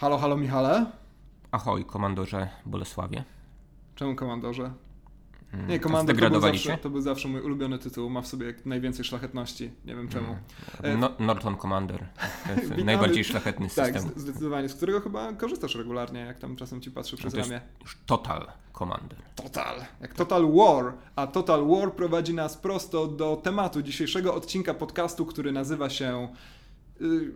Halo, halo Michale? Ahoj, komandorze Bolesławie. Czemu komandorze? Mm, Nie, to komandor to był, zawsze, to był zawsze mój ulubiony tytuł. Ma w sobie najwięcej szlachetności. Nie wiem czemu. Mm. No, Norton Commander. To jest Witamy. najbardziej szlachetny Tak, system. z- zdecydowanie. Z którego chyba korzystasz regularnie, jak tam czasem ci patrzę przez to jest ramię. już Total Commander. Total. Jak Total War. A Total War prowadzi nas prosto do tematu dzisiejszego odcinka podcastu, który nazywa się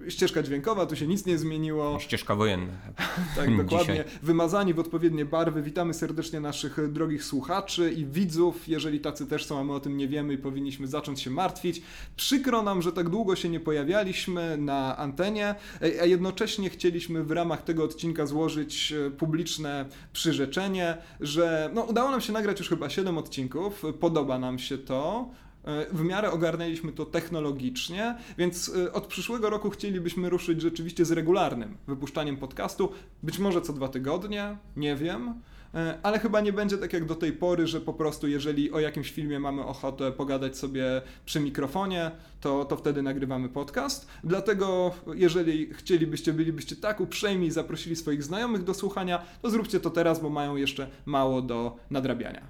Ścieżka dźwiękowa, tu się nic nie zmieniło. Ścieżka wojenna. Tak, Hmm, dokładnie. dzisiaj. Wymazani w odpowiednie barwy. Witamy serdecznie naszych e, drogich słuchaczy i widzów. Jeżeli tacy też są, a my o tym nie wiemy i powinniśmy zacząć się martwić. Przykro nam, że tak długo się nie pojawialiśmy na antenie, e, a jednocześnie chcieliśmy w ramach tego odcinka złożyć publiczne przyrzeczenie, że no, udało nam się nagrać już chyba 7 odcinków. Podoba nam się to. E, W miarę ogarnęliśmy to technologicznie, więc e, od przyszłego roku chcielibyśmy ruszyć rzeczywiście z regularnym wypuszczaniem podcastu. Być może co dwa tygodnie, nie wiem. E, Ale chyba nie będzie tak jak do tej pory, że po prostu jeżeli o jakimś filmie mamy ochotę pogadać sobie przy mikrofonie, to, to wtedy nagrywamy podcast. Dlatego jeżeli chcielibyście, bylibyście tak uprzejmi i zaprosili swoich znajomych do słuchania, to zróbcie to teraz, bo mają jeszcze mało do nadrabiania.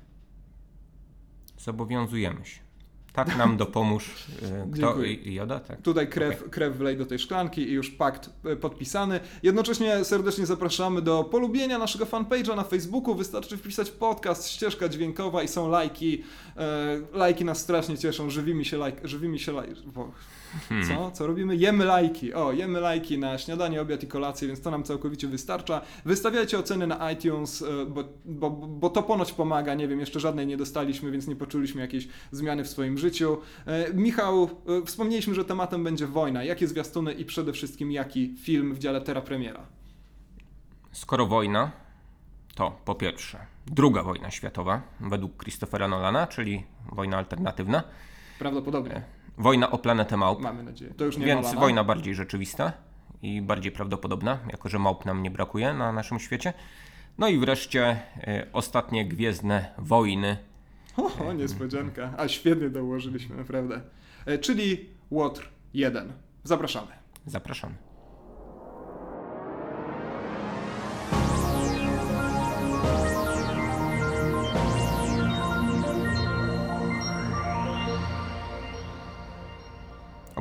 Zobowiązujemy się. Tak nam dopomóż. y, Kto? Joda? Tak. Tutaj krew, krew wlej do tej szklanki i już pakt e, podpisany. Jednocześnie serdecznie zapraszamy do polubienia naszego fanpage'a na Facebooku. Wystarczy wpisać podcast, ścieżka dźwiękowa i są lajki. E, lajki nas strasznie cieszą. Żywimy się lajk, żywimy się lajk. Hmm. Co? Co robimy? Jemy lajki. O, jemy lajki na śniadanie, obiad i kolację, więc to nam całkowicie wystarcza. Wystawiajcie oceny na iTunes, e, bo, bo, bo to ponoć pomaga. Nie wiem, jeszcze żadnej nie dostaliśmy, więc nie poczuliśmy jakiejś zmiany w swoim życiu. E, Michał, e, wspomnieliśmy, że tematem będzie wojna. Jakie zwiastuny i przede wszystkim jaki film w dziale Terra Premiera? Skoro wojna, to po pierwsze druga wojna światowa według Christophera Nolana, czyli wojna alternatywna. Prawdopodobnie. Wojna o planetę małp. Mamy nadzieję. To już nie Więc wojna bardziej rzeczywista i bardziej prawdopodobna, jako że małp nam nie brakuje na naszym świecie. No i wreszcie e, ostatnie Gwiezdne Wojny. O, niespodzianka. A świetnie dołożyliśmy, naprawdę. E, Czyli Łotr 1. Zapraszamy. Zapraszamy.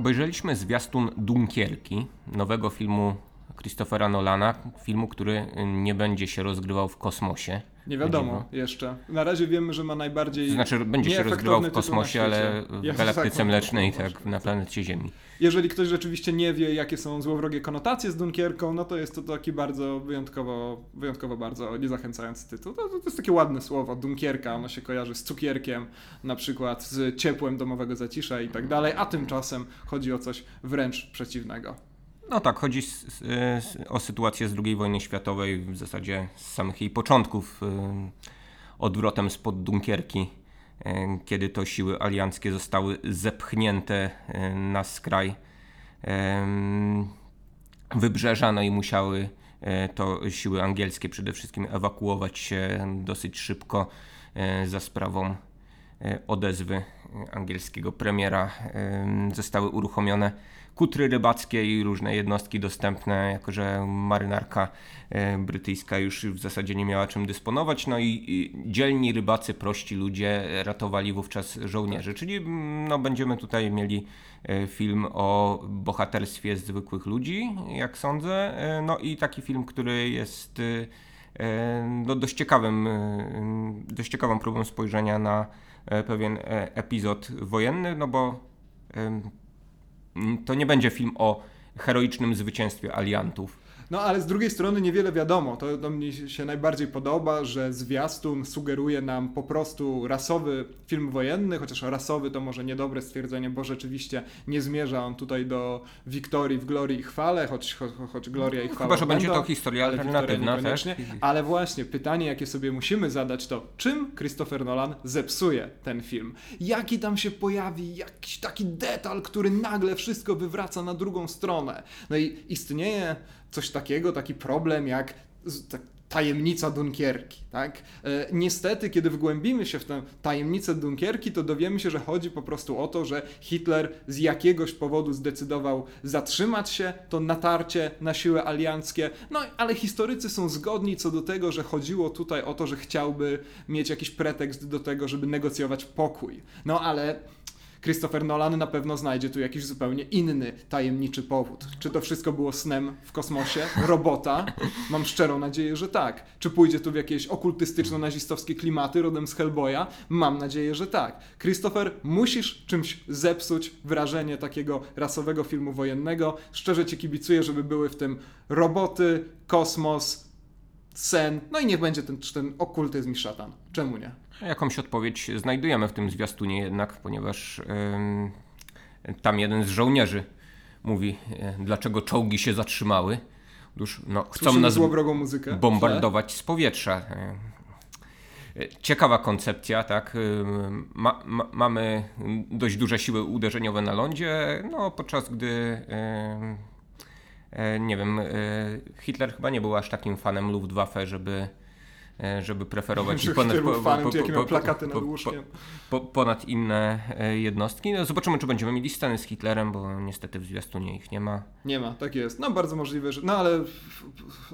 Obejrzeliśmy zwiastun Dunkierki, nowego filmu Christophera Nolana, filmu, który nie będzie się rozgrywał w kosmosie. Nie wiadomo jeszcze. Na razie wiemy, że ma najbardziej. To znaczy, będzie się rozgrywał w kosmosie, ale w galaktyce mlecznej, tak, na planecie Ziemi. Jeżeli ktoś rzeczywiście nie wie, jakie są złowrogie konotacje z Dunkierką, no to jest to taki bardzo wyjątkowo, wyjątkowo bardzo niezachęcający tytuł. To, to, jest takie ładne słowo, Dunkierka, ono się kojarzy z cukierkiem, na przykład z ciepłem domowego zacisza i tak dalej, a tymczasem chodzi o coś wręcz przeciwnego. No tak, chodzi s, s, s, o sytuację z II wojny światowej, w zasadzie z samych jej początków, y, odwrotem spod Dunkierki, kiedy to siły alianckie zostały zepchnięte na skraj wybrzeża, no i musiały y, to siły angielskie przede wszystkim ewakuować się dosyć szybko y, za sprawą y, odezwy angielskiego premiera. Zostały uruchomione kutry rybackie i różne jednostki dostępne, jako że marynarka e, brytyjska już w zasadzie nie miała czym dysponować, no i, dzielni rybacy, prości ludzie ratowali wówczas żołnierzy, czyli mm, no, będziemy tutaj mieli e, film o bohaterstwie zwykłych ludzi, jak sądzę, e, no i taki film, który jest no, dość ciekawym, dość ciekawą próbą spojrzenia na pewien epizod wojenny, no bo to nie będzie film o heroicznym zwycięstwie aliantów. No ale z drugiej strony niewiele wiadomo. To, to mnie się najbardziej podoba, że zwiastun sugeruje nam po prostu rasowy film wojenny, chociaż rasowy to może niedobre stwierdzenie, bo rzeczywiście nie zmierza on tutaj do wiktorii w glorii i chwale, choć, choć, choć gloria i chwała Chyba, że będzie to historia alternatywna też. Ale właśnie, pytanie jakie sobie musimy zadać to, czym Christopher Nolan zepsuje ten film? Jaki tam się pojawi jakiś taki detal, który nagle wszystko wywraca na drugą stronę? No i istnieje coś takiego, taki problem jak tajemnica Dunkierki, tak? E, niestety, kiedy wgłębimy się w tę tajemnicę Dunkierki, to dowiemy się, że chodzi po prostu o to, że Hitler z jakiegoś powodu zdecydował zatrzymać się, to natarcie na siły alianckie, no ale historycy są zgodni co do tego, że chodziło tutaj o to, że chciałby mieć jakiś pretekst do tego, żeby negocjować pokój. No ale Christopher Nolan na pewno znajdzie tu jakiś zupełnie inny, tajemniczy powód. Czy to wszystko było snem w kosmosie? Robota? Mam szczerą nadzieję, że tak. Czy pójdzie tu w jakieś okultystyczno-nazistowskie klimaty rodem z Hellboya? Mam nadzieję, że tak. Christopher, musisz czymś zepsuć wrażenie takiego rasowego filmu wojennego. Szczerze ci kibicuję, żeby były w tym roboty, kosmos, sen, no i niech będzie ten, ten okultyzm i szatan. Czemu nie? Jakąś odpowiedź znajdujemy w tym zwiastunie jednak, ponieważ tam jeden z żołnierzy mówi, yy, dlaczego czołgi się zatrzymały. Otóż no, chcą nas muzykę. bombardować z powietrza. Yy, ciekawa koncepcja, tak? Ma, ma, mamy dość duże siły uderzeniowe na lądzie, no podczas gdy nie wiem, Hitler chyba nie był aż takim fanem Luftwaffe, żeby E, żeby preferować ich ponad, po, fanem, po, po, plakaty nad łóżkiem. ponad inne e, jednostki. No, zobaczymy, czy będziemy mieli sceny z Hitlerem, bo niestety w zwiastunie ich nie ma. Nie ma, tak jest. No bardzo możliwe, że... No ale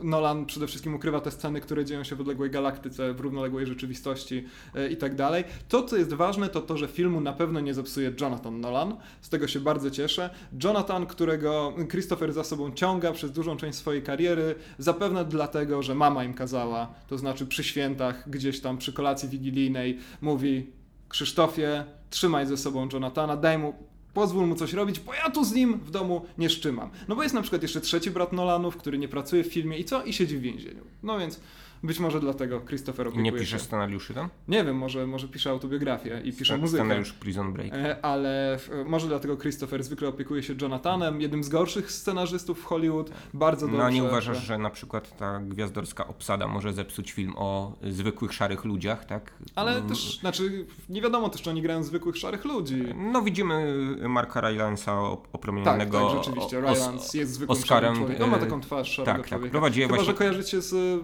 Nolan przede wszystkim ukrywa te sceny, które dzieją się w odległej galaktyce, w równoległej rzeczywistości e, i tak dalej. To, co jest ważne, to to, że filmu na pewno nie zepsuje Jonathan Nolan. Z tego się bardzo cieszę. Jonathan, którego Christopher za sobą ciąga przez dużą część swojej kariery, zapewne dlatego, że mama im kazała, to znaczy przy świętach, gdzieś tam przy kolacji wigilijnej, mówi Krzysztofie, trzymaj ze sobą Jonathana, daj mu pozwól mu coś robić, bo ja tu z nim w domu nie szczymam. No bo jest na przykład jeszcze trzeci brat Nolanów, który nie pracuje w filmie i co? I siedzi w więzieniu. No więc być może dlatego Christopher opiekuje nie pisze się. scenariuszy tam? Nie wiem, może, może pisze autobiografię i pisze muzykę. Scenariusz Prison Break. E, ale może dlatego Christopher zwykle opiekuje się Jonathanem, jednym z gorszych scenarzystów w Hollywood. Bardzo dobrze. No a nie uważasz, że... że na przykład ta gwiazdorska obsada może zepsuć film o zwykłych szarych ludziach, tak? Ale mm. też, znaczy nie wiadomo też, czy oni grają zwykłych szarych ludzi. No widzimy Marka Rylansa opromienionego tak, tak, rzeczywiście. Rylance jest zwykłym Oscarem. człowiekiem. On ma taką twarz szarego tak, tak człowieka. Tak, prowadzi Chyba, właśnie... że kojarzycie z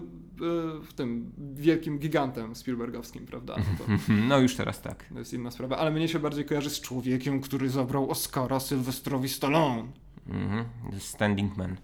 w tym wielkim gigantem Spielbergowskim, prawda? To, no już teraz tak. To jest inna sprawa, ale mnie się bardziej kojarzy z człowiekiem, który zabrał Oscara Sylwestrowi Stallone. Mhm. Standing Man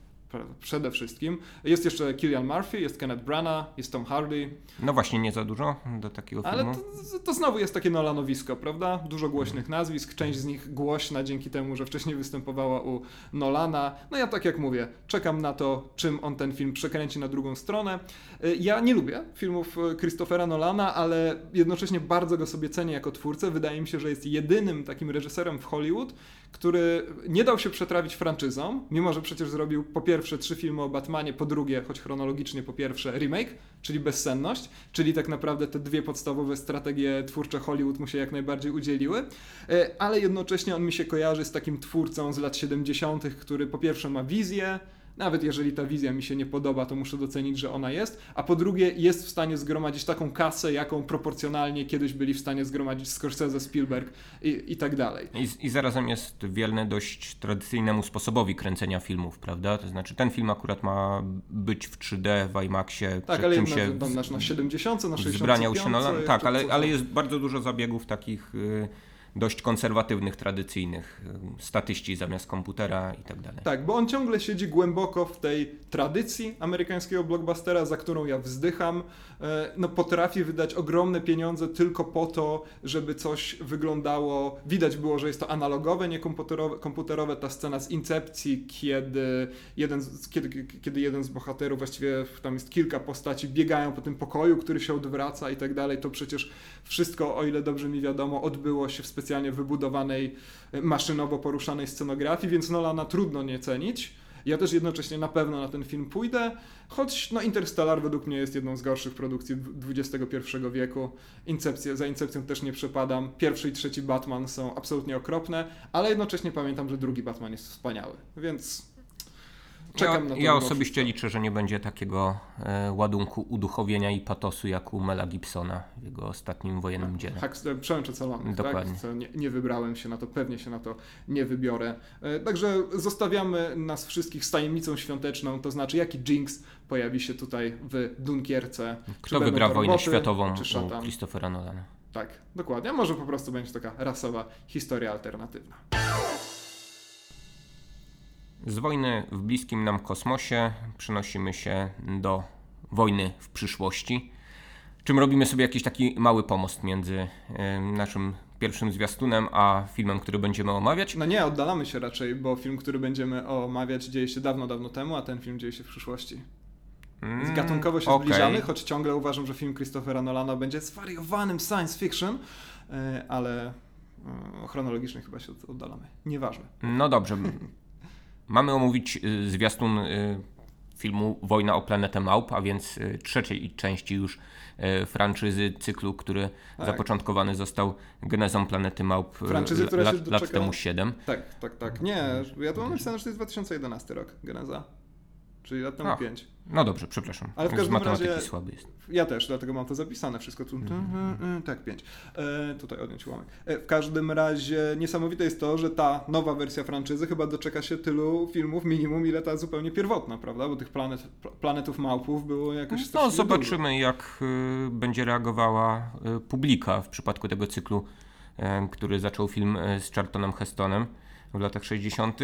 przede wszystkim. Jest jeszcze Killian Murphy, jest Kenneth Branagh, jest Tom Hardy. No właśnie, nie za dużo do takiego filmu. Ale to, to znowu jest takie Nolanowisko, prawda? Dużo głośnych nazwisk, część z nich głośna dzięki temu, że wcześniej występowała u Nolana. No ja tak jak mówię, czekam na to, czym on ten film przekręci na drugą stronę. Y, ja nie lubię filmów y, Christophera Nolana, ale jednocześnie bardzo go sobie cenię jako twórcę. Wydaje mi się, że jest jedynym takim reżyserem w Hollywood, który nie dał się przetrawić franczyzą, mimo że przecież zrobił po pierwsze trzy filmy o Batmanie, po drugie, choć chronologicznie po pierwsze, remake, czyli bezsenność, czyli tak naprawdę te dwie podstawowe strategie twórcze Hollywood mu się jak najbardziej udzieliły, e, ale jednocześnie on mi się kojarzy z takim twórcą z lat 70., który po pierwsze ma wizję, nawet jeżeli ta wizja mi się nie podoba, to muszę docenić, że ona jest. A po drugie, jest w stanie zgromadzić taką kasę, jaką proporcjonalnie kiedyś byli w stanie zgromadzić Scorsese, Spielberg i, i tak dalej. I, I zarazem jest wielny dość tradycyjnemu sposobowi kręcenia filmów, prawda? To znaczy, ten film akurat ma być w 3D, w IMAXie. Tak, ale czym się na, na, na 70, na 65. się na, tak, ale, ale jest bardzo dużo zabiegów takich. Yy, dość konserwatywnych, tradycyjnych, statyści zamiast komputera i tak dalej. Tak, bo on ciągle siedzi głęboko w tej tradycji amerykańskiego blockbustera, za którą ja wzdycham. E, no, potrafi wydać ogromne pieniądze tylko po to, żeby coś wyglądało. Widać było, że jest to analogowe, nie komputerowe. komputerowe. Ta scena z Incepcji, kiedy jeden, z, kiedy, kiedy jeden z bohaterów, właściwie tam jest kilka postaci, biegają po tym pokoju, który się odwraca i tak dalej. To przecież wszystko, o ile dobrze mi wiadomo, odbyło się w specjalnym specjalnie wybudowanej, e, maszynowo poruszanej scenografii, więc Nolana trudno nie cenić. Ja też jednocześnie na pewno na ten film pójdę, choć no Interstellar według mnie jest jedną z gorszych produkcji XXI wieku. Incepcję, za Incepcją też nie przepadam. Pierwszy i trzeci Batman są absolutnie okropne, ale jednocześnie pamiętam, że drugi Batman jest wspaniały, więc czekam ja, na to. Ja osobiście liczę, że nie będzie takiego e, ładunku uduchowienia i patosu jak u Mela Gibsona w jego ostatnim wojennym dziele. Tak, przemęczę salonych, Dokładnie. tak? Nie, nie wybrałem się na to, pewnie się na to nie wybiorę. E, Także zostawiamy nas wszystkich z tajemnicą świąteczną, to znaczy jaki Jinx pojawi się tutaj w Dunkierce. Czy Kto wygra to wojnę roboty, światową czy u szatan? Christophera Nolana? Tak, dokładnie. A może po prostu będzie taka rasowa historia alternatywna. Z wojny w bliskim nam kosmosie przenosimy się do wojny w przyszłości, czym robimy sobie jakiś taki mały pomost między e, naszym pierwszym zwiastunem a filmem, który będziemy omawiać. No nie, oddalamy się raczej, bo film, który będziemy omawiać dzieje się dawno, dawno temu, a ten film dzieje się w przyszłości. Więc Mm, gatunkowo się okej. zbliżamy, choć ciągle uważam, że film Christophera Nolana będzie zwariowanym science fiction, e, ale e, chronologicznie chyba się od- oddalamy. Nieważne. No dobrze. Mamy omówić y, zwiastun y, filmu Wojna o planetę Małp, a więc y, trzeciej części już franczyzy, cyklu, który Tak. zapoczątkowany został genezą planety Małp Franczyzy, która się lat, lat doczeka- temu 7. Tak, tak, tak. Nie, ja tu mam napisane, że to jest 2011 rok, Geneza. Czyli lat temu A. 5. No dobrze, przepraszam. Ale w każdym razie- słaby jest. Ja też, dlatego mam to zapisane wszystko tu. Mhm. Tak, 5. E, tutaj odjąć ułamek. E, w każdym razie niesamowite jest to, że ta nowa wersja franczyzy chyba doczeka się tylu filmów minimum, ile ta zupełnie pierwotna, prawda? Bo tych planet, pl- planetów małpów było jakoś No zobaczymy, jak y, będzie reagowała y, publika w przypadku tego cyklu, y, który zaczął film y, z Charltonem Hestonem w latach 60.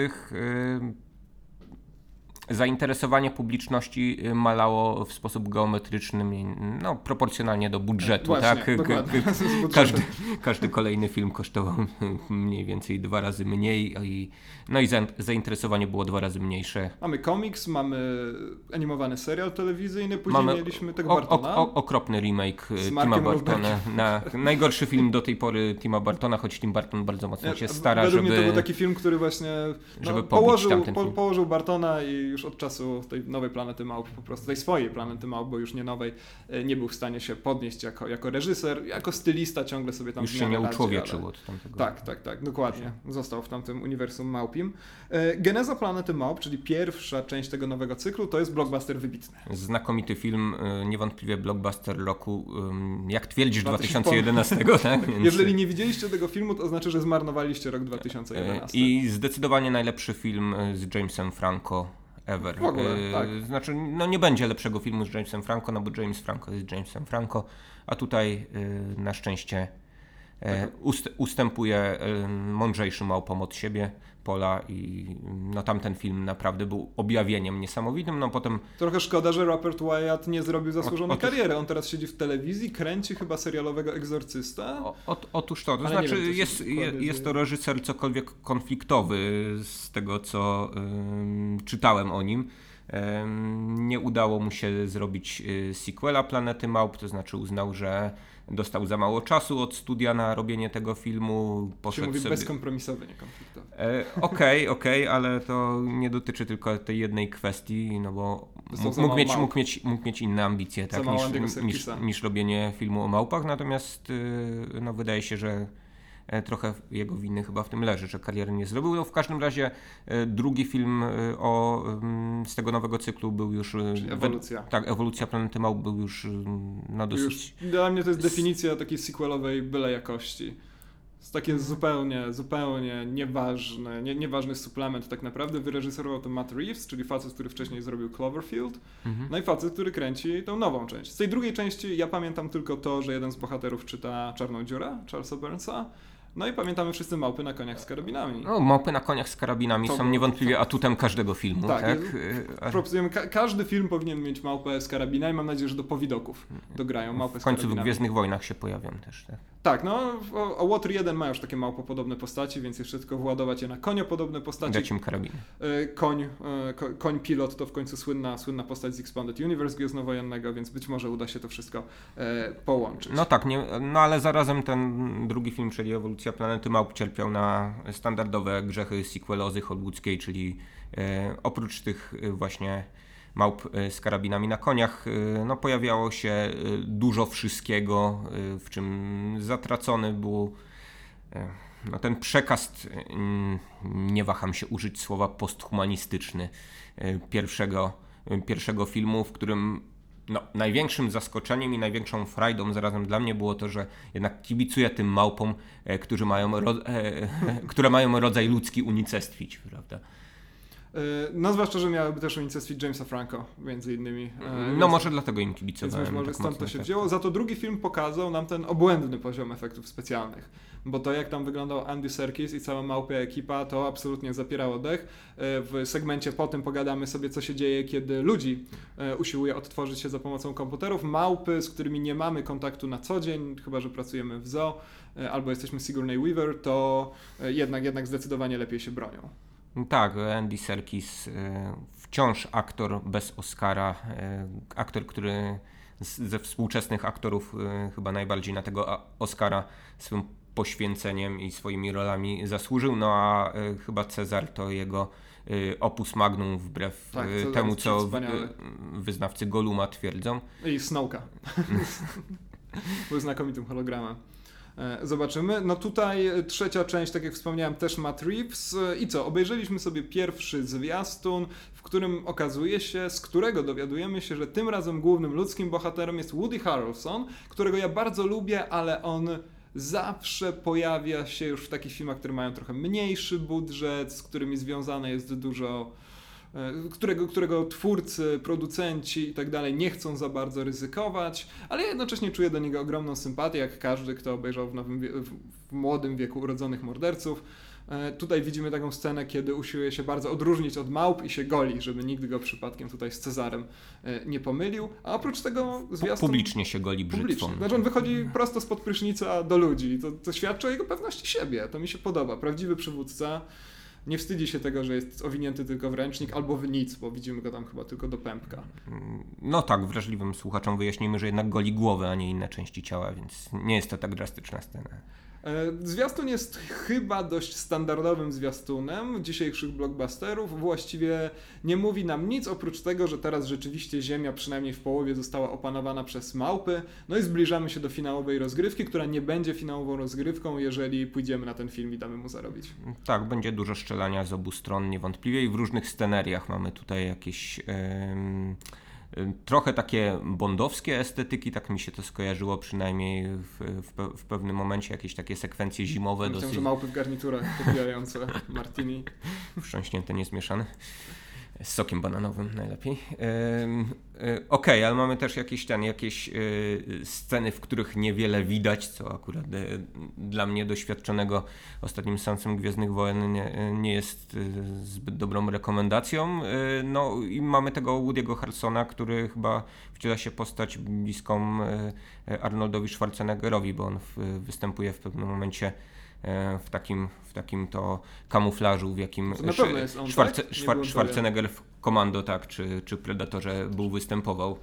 Zainteresowanie publiczności y, malało w sposób geometryczny, no, proporcjonalnie do budżetu. Właśnie, tak? Każdy, każdy kolejny film kosztował mniej więcej dwa razy mniej, i, no i za, zainteresowanie było dwa razy mniejsze. Mamy komiks, mamy animowany serial telewizyjny, później Mamy mieliśmy tego Bartona. o, okropny remake y, Tima Bartona. Na, najgorszy film do tej pory Tima Bartona, choć Tim Barton bardzo mocno się stara, Według żeby... mnie to był taki film, który właśnie no, żeby położył, po, położył Bartona i już od czasu tej nowej planety Małp, po prostu tej swojej planety Małp, bo już nie nowej, e, nie był w stanie się podnieść jako, jako reżyser, jako stylista ciągle sobie tam Już się uczłowieczył ale- od tamtego. Tak, tak, tak, dokładnie. Został w tamtym uniwersum Małpim. E, Geneza planety Małp, czyli pierwsza część tego nowego cyklu, to jest blockbuster wybitny. Znakomity film, y, niewątpliwie blockbuster roku, jak twierdzisz, 2000 2011, tak? Więc- Jeżeli nie widzieliście tego filmu, to znaczy, że zmarnowaliście rok y, 2011. I zdecydowanie najlepszy film z Jamesem Franco ever. W ogóle, Y, tak. Znaczy, no nie będzie lepszego filmu z Jamesem Franco, no bo James Franco jest Jamesem Franco, a tutaj y, na szczęście e, Tak. ust, ustępuje y, mądrzejszym małpom od siebie Pola i no tamten film naprawdę był objawieniem niesamowitym, no potem Trochę szkoda, że Robert Wyatt nie zrobił zasłużonej otóż- kariery. On teraz siedzi w telewizji, kręci chyba serialowego Egzorcysta. O, o, otóż to, to Ale znaczy wiem, jest, jest to reżyser cokolwiek konfliktowy z tego, co ym, czytałem o nim. Nie udało mu się zrobić y, sequela Planety Małp, to znaczy uznał, że dostał za mało czasu od studia na robienie tego filmu. Poszedł mówi sobie... bezkompromisowy, nie konfliktowy. E, Okej, okej, ale to nie dotyczy tylko tej jednej kwestii, no bo mógł, mógł, mieć, mógł, mieć, mógł mieć inne ambicje tak, niż, niż, niż robienie filmu o małpach, natomiast y, no, wydaje się, że trochę jego winy chyba w tym leży, że kariery nie zrobił. No, w każdym razie e, drugi film e, o, ym, z tego nowego cyklu był już... e, Czyli ewolucja. tak, ewolucja planety małp był już ym, no, dosyć... Już dla mnie to jest definicja takiej sequelowej byle jakości. Jest takie zupełnie, zupełnie nieważne, nie, nieważny suplement tak naprawdę. Wyreżyserował to Matt Reeves, czyli facet, który wcześniej zrobił Cloverfield. Mhm. No i facet, który kręci tą nową część. Z tej drugiej części ja pamiętam tylko to, że jeden z bohaterów czyta Czarną Dziurę, Charlesa Burnsa. No i pamiętamy wszyscy małpy na koniach z karabinami. No, małpy na koniach z karabinami To są było- niewątpliwie atutem każdego filmu, Tak, tak? jest- a- Proponujemy, ka- każdy film powinien mieć małpę z karabinami. Mam nadzieję, że do powidoków dograją małpę W z końcu w karabinami. Gwiezdnych Wojnach się pojawią też, tak? Tak, no o, o Water 1 ma już takie małpopodobne postaci, więc jeszcze tylko władować je na koniopodobne postaci. Dać im karabiny. E, Koń, ko, koń pilot to w końcu słynna, słynna postać z Expanded Universe Gwiezdnowojennego, więc być może uda się to wszystko połączyć. No tak, nie, no ale zarazem ten drugi film, czyli Ewolucja Planety Małp cierpiał na standardowe grzechy sequelozy hollywoodzkiej, czyli e, oprócz tych e, właśnie małp e, z karabinami na koniach, no pojawiało się dużo wszystkiego, w czym zatracony był no ten przekaz, nie waham się użyć słowa posthumanistyczny pierwszego, pierwszego filmu, w którym no, największym zaskoczeniem i największą frajdą zarazem dla mnie było to, że jednak kibicuję tym małpom, e, którzy mają ro, e, które mają rodzaj ludzki unicestwić, prawda? E, no zwłaszcza, że miałyby też unicestwić Jamesa Franco, między innymi. E, no więc, może dlatego im kibicowałem. Więc może tak stąd to się tak. wzięło. Za to drugi film pokazał nam ten obłędny poziom efektów specjalnych bo to jak tam wyglądał Andy Serkis i cała małpia ekipa, to absolutnie zapierało dech. E, w segmencie po tym pogadamy sobie, co się dzieje, kiedy ludzi usiłuje odtworzyć się za pomocą komputerów. Małpy, z którymi nie mamy kontaktu na co dzień, chyba że pracujemy w zoo, albo jesteśmy Sigourney Weaver, to jednak, jednak zdecydowanie lepiej się bronią. Tak, Andy Serkis wciąż aktor bez Oscara, aktor, który ze współczesnych aktorów chyba najbardziej na tego Oscara swym poświęceniem i swoimi rolami zasłużył, no a chyba Cezar to jego opus magnum wbrew tak, temu, co wyznawcy Goluma twierdzą. I Snowka. Był znakomitym hologramem. E, zobaczymy. No tutaj trzecia część, tak jak wspomniałem, też Matt Reeves. I co? Obejrzeliśmy sobie pierwszy zwiastun, w którym okazuje się, z którego dowiadujemy się, że tym razem głównym ludzkim bohaterem jest Woody Harrelson, którego ja bardzo lubię, ale on zawsze pojawia się już w takich filmach, które mają trochę mniejszy budżet, z którymi związane jest dużo e, którego, którego twórcy, producenci i tak dalej nie chcą za bardzo ryzykować, ale jednocześnie czuję do niego ogromną sympatię, jak każdy, kto obejrzał w, nowym, w młodym wieku urodzonych morderców. E, tutaj widzimy taką scenę, kiedy usiłuje się bardzo odróżnić od małp i się goli, żeby nikt go przypadkiem tutaj z Cezarem e, nie pomylił. A oprócz tego zwiastun... Publicznie się goli brzytwą. Znaczy on wychodzi prosto spod prysznica do ludzi. To, to świadczy o jego pewności siebie. To mi się podoba. Prawdziwy przywódca nie wstydzi się tego, że jest owinięty tylko w ręcznik albo w nic, bo widzimy go tam chyba tylko do pępka. No tak, wrażliwym słuchaczom wyjaśnimy, że jednak goli głowę, a nie inne części ciała, więc nie jest to tak drastyczna scena. E, zwiastun jest chyba dość standardowym zwiastunem dzisiejszych blockbusterów. Właściwie nie mówi nam nic oprócz tego, że teraz rzeczywiście Ziemia przynajmniej w połowie została opanowana przez małpy. No i zbliżamy się do finałowej rozgrywki, która nie będzie finałową rozgrywką, jeżeli pójdziemy na ten film i damy mu zarobić. Tak, będzie dużo strzelania z obu stron niewątpliwie i w różnych scenariach mamy tutaj jakieś. Yy Trochę takie bondowskie estetyki, tak mi się to skojarzyło przynajmniej w, w, w pewnym momencie, jakieś takie sekwencje zimowe. Myślę, dosyć... że małpy w garniturach popijające martini. Wstrząśnięte, niezmieszane z sokiem bananowym najlepiej. E, okej, okay, ale mamy też jakieś, ten, jakieś e, sceny, w których niewiele widać, co akurat e, dla mnie doświadczonego ostatnim seansem Gwiezdnych Wojen nie, nie jest zbyt dobrą rekomendacją. No i mamy tego Woody'ego Harrisona, który chyba wciela się postać bliską Arnoldowi Schwarzeneggerowi, bo on występuje w pewnym momencie w takim, w takim to kamuflażu, w jakim na pewno jest on, Schwarze, tak? Schwarzenegger w Komando, tak, czy, czy Predatorze był, występował.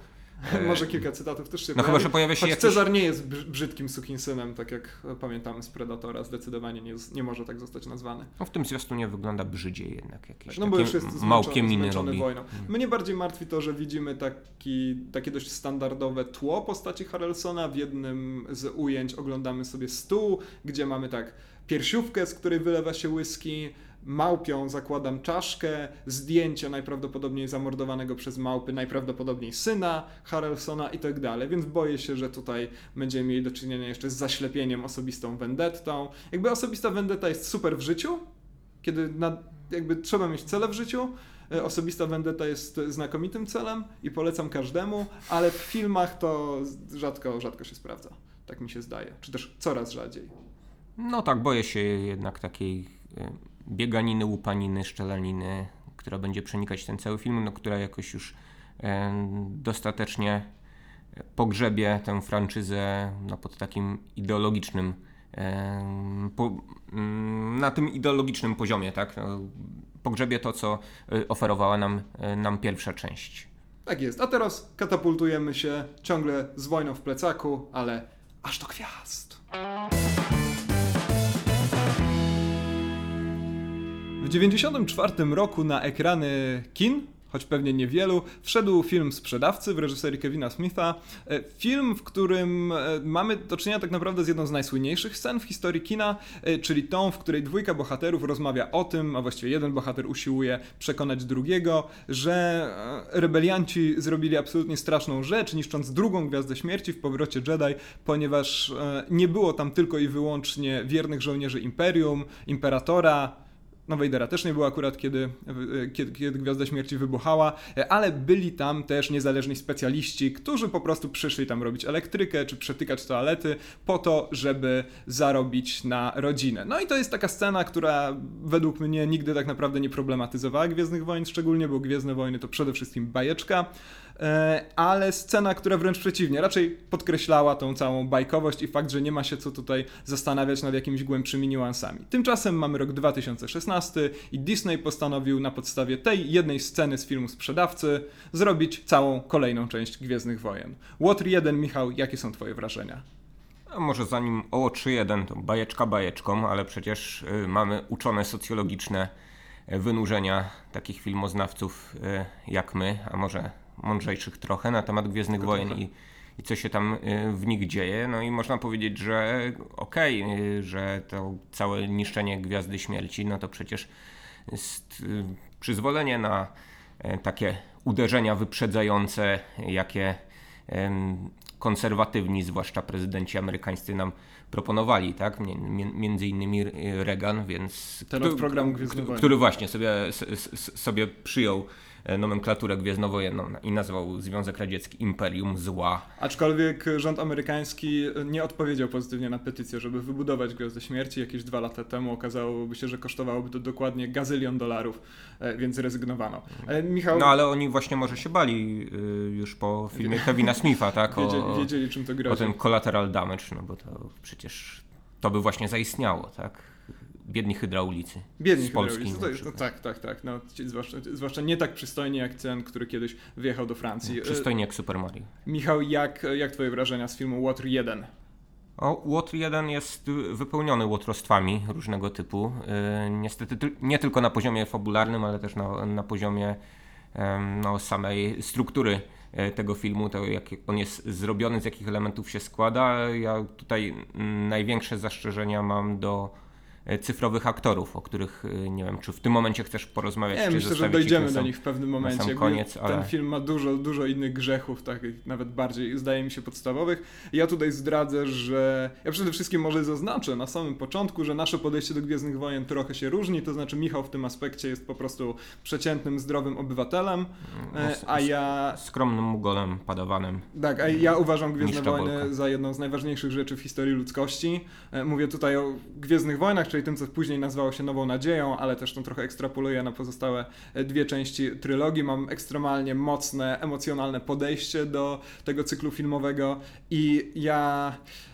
Może kilka cytatów też się No chyba, że pojawia się jakiś... Cezar nie jest brzydkim sukinsynem, tak jak pamiętamy z Predatora, zdecydowanie nie, nie może tak zostać nazwany. No w tym zwiastunie wygląda brzydziej jednak jakieś no bo już jest małpie miny robi. wojną. Hmm. Mnie bardziej martwi to, że widzimy taki, takie dość standardowe tło postaci Harrelsona. W jednym z ujęć oglądamy sobie stół, gdzie mamy tak piersiówkę, z której wylewa się whisky, małpią zakładam czaszkę, zdjęcie najprawdopodobniej zamordowanego przez małpy, najprawdopodobniej syna Harrelsona i tak dalej, więc boję się, że tutaj będziemy mieli do czynienia jeszcze z zaślepieniem osobistą vendettą. Jakby osobista vendetta jest super w życiu, kiedy na, jakby trzeba mieć cele w życiu, e, Osobista vendetta jest znakomitym celem i polecam każdemu, ale w filmach to rzadko, rzadko się sprawdza. Tak mi się zdaje. Czy też coraz rzadziej. No tak, boję się jednak takiej bieganiny, łupaniny, szczelaniny, która będzie przenikać ten cały film, no, która jakoś już e, dostatecznie pogrzebie tę franczyzę no, pod takim ideologicznym e, po, mm, na tym ideologicznym poziomie, tak? No, pogrzebie to, co e, oferowała nam, nam pierwsza część. Tak jest. A teraz katapultujemy się ciągle z wojną w plecaku, ale aż do gwiazd. W 1994 roku na ekrany kin choć pewnie niewielu, wszedł film Sprzedawcy w reżyserii Kevina Smitha. E, film, w którym e, mamy do czynienia tak naprawdę z jedną z najsłynniejszych scen w historii kina, e, czyli tą, w której dwójka bohaterów rozmawia o tym, a właściwie jeden bohater usiłuje przekonać drugiego, że rebelianci zrobili absolutnie straszną rzecz, niszcząc drugą Gwiazdę Śmierci w powrocie Jedi, ponieważ nie było tam tylko i wyłącznie wiernych żołnierzy Imperium, Imperatora, no Vadera też nie było akurat, kiedy, kiedy, kiedy Gwiazda Śmierci wybuchała, ale byli tam też niezależni specjaliści, którzy po prostu przyszli tam robić elektrykę czy przetykać toalety po to, żeby zarobić na rodzinę. No i to jest taka scena, która według mnie nigdy tak naprawdę nie problematyzowała Gwiezdnych Wojen, szczególnie, bo Gwiezdne Wojny to przede wszystkim bajeczka. E, ale scena, która wręcz przeciwnie, raczej podkreślała tą całą bajkowość i fakt, że nie ma się co tutaj zastanawiać nad jakimiś głębszymi niuansami. Tymczasem mamy rok 2016 i Disney postanowił na podstawie tej jednej sceny z filmu Sprzedawcy zrobić całą kolejną część Gwiezdnych Wojen. Water 1, Michał, jakie są twoje wrażenia? A może zanim o 3.1 to bajeczka bajeczką, ale przecież y, mamy uczone socjologiczne y, wynurzenia takich filmoznawców y, jak my, a może mądrzejszych trochę na temat Gwiezdnych Tylko Wojen i, i co się tam y, w nich dzieje. No i można powiedzieć, że okej, okay, że to całe niszczenie Gwiazdy Śmierci, no to przecież jest y, przyzwolenie na e, takie uderzenia wyprzedzające, jakie konserwatywni, zwłaszcza prezydenci amerykańscy nam proponowali, tak? Między innymi Reagan, więc... Ten od programu Gwiezdny Który właśnie sobie, sobie przyjął nomenklaturę gwiezdnowojenną i nazwał Związek Radziecki Imperium Zła. Aczkolwiek rząd amerykański nie odpowiedział pozytywnie na petycję, żeby wybudować Gwiazdę Śmierci. Jakieś dwa lata temu okazałoby się, że kosztowałoby to dokładnie gazylion dolarów, e, więc rezygnowano. E, Michał... No ale oni właśnie może się bali już po filmie Kevina Smitha, tak? O, wiedzieli, wiedzieli czym to grozi. O ten collateral damage, no bo to przecież to by właśnie zaistniało, tak? Biedni hydraulicy. Biedni z Polski. Hydraulicy, no, tak, tak, tak. No, zwłaszcza, zwłaszcza nie tak przystojnie jak ten, który kiedyś wyjechał do Francji. No, przystojnie jak Super Mario. Michał, jak, jak twoje wrażenia z filmu Water 1? O, Water 1 jest wypełniony łotrostwami różnego typu. Yy, niestety nie tylko na poziomie fabularnym, ale też na, na poziomie yy, no, samej struktury e, tego filmu, to jak on jest zrobiony, z jakich elementów się składa. Ja tutaj największe zastrzeżenia mam do cyfrowych aktorów, o których e, nie wiem, czy w tym momencie chcesz porozmawiać. Nie, myślę, że dojdziemy do nich w pewnym momencie. sam koniec, ale... Ten film ma dużo, dużo innych grzechów, tak, nawet bardziej, zdaje mi się, podstawowych. Ja tutaj zdradzę, że ja przede wszystkim może zaznaczę na samym początku, że nasze podejście do Gwiezdnych Wojen trochę się różni, to znaczy Michał w tym aspekcie jest po prostu przeciętnym, zdrowym obywatelem, e, a ja... Skromnym mugolem, padawanem. Tak, a ja uważam Gwiezdne Wojny za jedną z najważniejszych rzeczy w historii ludzkości. Mówię tutaj o Gwiezdnych Wojnach, czyli tym, co później nazywało się Nową Nadzieją, ale też to trochę ekstrapoluję na pozostałe e, dwie części trylogii. Mam ekstremalnie mocne, emocjonalne podejście do tego cyklu filmowego i ja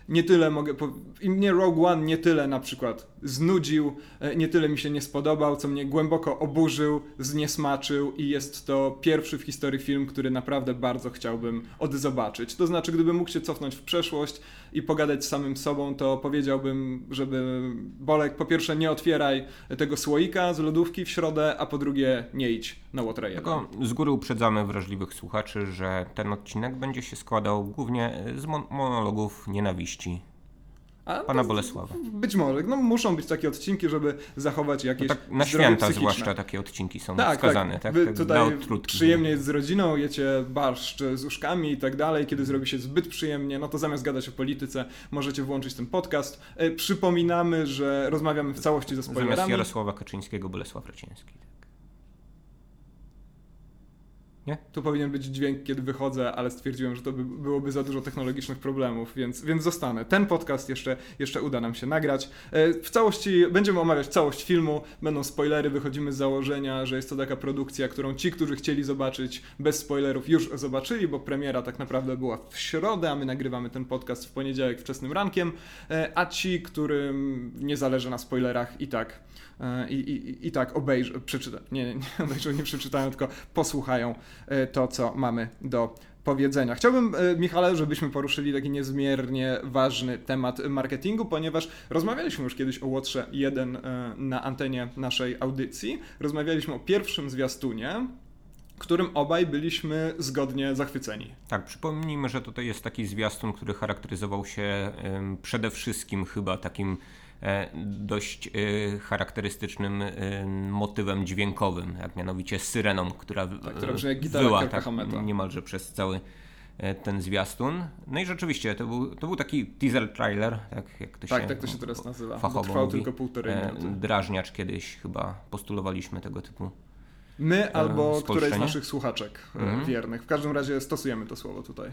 nie tyle mogę. I mnie Rogue One nie tyle na przykład znudził, e, nie tyle mi się nie spodobał, co mnie głęboko oburzył, zniesmaczył i jest to pierwszy w historii film, który naprawdę bardzo chciałbym odzobaczyć. To znaczy, gdybym mógł się cofnąć w przeszłość i pogadać z samym sobą, to powiedziałbym, żeby Bolek po pierwsze nie otwieraj tego słoika z lodówki w środę, a po drugie nie idź na Łotra Tylko z góry uprzedzamy wrażliwych słuchaczy, że ten odcinek będzie się składał głównie z monologów nienawiści a Pana Bolesława. Być może. No, muszą być takie odcinki, żeby zachować jakieś. No tak na święta psychiczne. zwłaszcza takie odcinki są tak, wskazane. Tak, tak, tak tutaj przyjemnie jest z rodziną, jecie barszcz z uszkami i tak dalej. Kiedy zrobi się zbyt przyjemnie, no to zamiast gadać o polityce, możecie włączyć ten podcast. E, przypominamy, że rozmawiamy w całości ze spoilerami. Zamiast Jarosława Kaczyńskiego, Bolesław Raciński. Nie? Tu powinien być dźwięk, kiedy wychodzę, ale stwierdziłem, że to by, byłoby za dużo technologicznych problemów, więc, więc zostanę. Ten podcast jeszcze, jeszcze uda nam się nagrać. E, w całości będziemy omawiać całość filmu, będą spoilery, wychodzimy z założenia, że jest to taka produkcja, którą ci, którzy chcieli zobaczyć bez spoilerów, już zobaczyli, bo premiera tak naprawdę była w środę, a my nagrywamy ten podcast w poniedziałek wczesnym rankiem, e, a ci, którym nie zależy na spoilerach i tak i, i, i tak obejrzą, przeczytają, nie, nie obejrzą, nie przeczytają, tylko posłuchają e, to, co mamy do powiedzenia. Chciałbym, e, Michale, żebyśmy poruszyli taki niezmiernie ważny temat marketingu, ponieważ rozmawialiśmy już kiedyś o Łotrze 1 na antenie naszej audycji. Rozmawialiśmy o pierwszym zwiastunie, którym obaj byliśmy zgodnie zachwyceni. Tak, przypomnijmy, że tutaj jest taki zwiastun, który charakteryzował się przede wszystkim chyba takim e, dość e, charakterystycznym e, motywem dźwiękowym, jak mianowicie syreną, która, tak, która wyła tak, niemalże przez cały ten zwiastun. No i rzeczywiście, to był, to był taki teaser trailer, tak jak to tak, się tak to się teraz nazywa. Fachowo trwał mówi. tylko półtorej minuty. Drażniacz kiedyś chyba postulowaliśmy tego typu My albo któreś z naszych słuchaczek mhm. wiernych. W każdym razie stosujemy to słowo tutaj.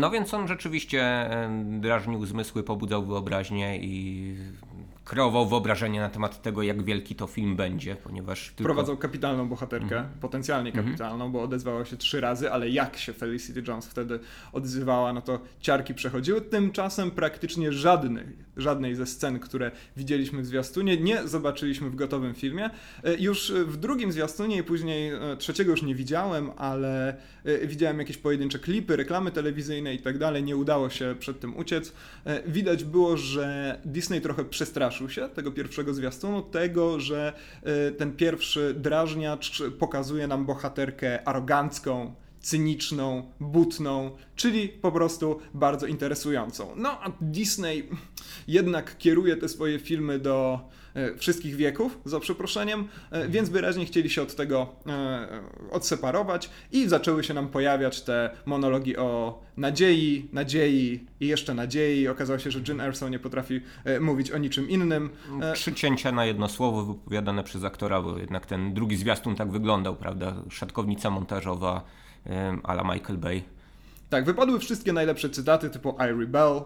No więc on rzeczywiście drażnił zmysły, pobudzał wyobraźnię i kreował wyobrażenie na temat tego, jak wielki to film będzie, ponieważ. Tylko... Wprowadzał kapitalną bohaterkę, mm. potencjalnie mhm. kapitalną, mm. bo odezwała się trzy razy, ale jak się Felicity Jones wtedy odzywała, no to ciarki przechodziły. Tymczasem praktycznie żadnej, żadnej ze scen, które widzieliśmy w zwiastunie, nie zobaczyliśmy w gotowym filmie. E, już w drugim zwiastunie i później e, trzeciego już nie widziałem, ale e, widziałem jakieś pojedyncze klipy, reklamy telewizyjne i tak dalej. Nie udało się przed tym uciec. Widać było, że Disney trochę przestraszył się tego pierwszego zwiastunu, tego, że e, ten pierwszy drażniacz pokazuje nam bohaterkę arogancką, cyniczną, butną, czyli po prostu bardzo interesującą. No a Disney jednak kieruje te swoje filmy do wszystkich wieków, za przeproszeniem, e, więc wyraźnie chcieli się od tego e, odseparować i zaczęły się nam pojawiać te monologi o nadziei, nadziei i jeszcze nadziei. Okazało się, że Jyn Erso nie potrafi mówić o niczym innym. Trzy cięcia na jedno słowo wypowiadane przez aktora, bo jednak ten drugi zwiastun tak wyglądał, prawda? Szatkownica montażowa ala Michael Bay. Tak, wypadły wszystkie najlepsze cytaty typu I Rebel e,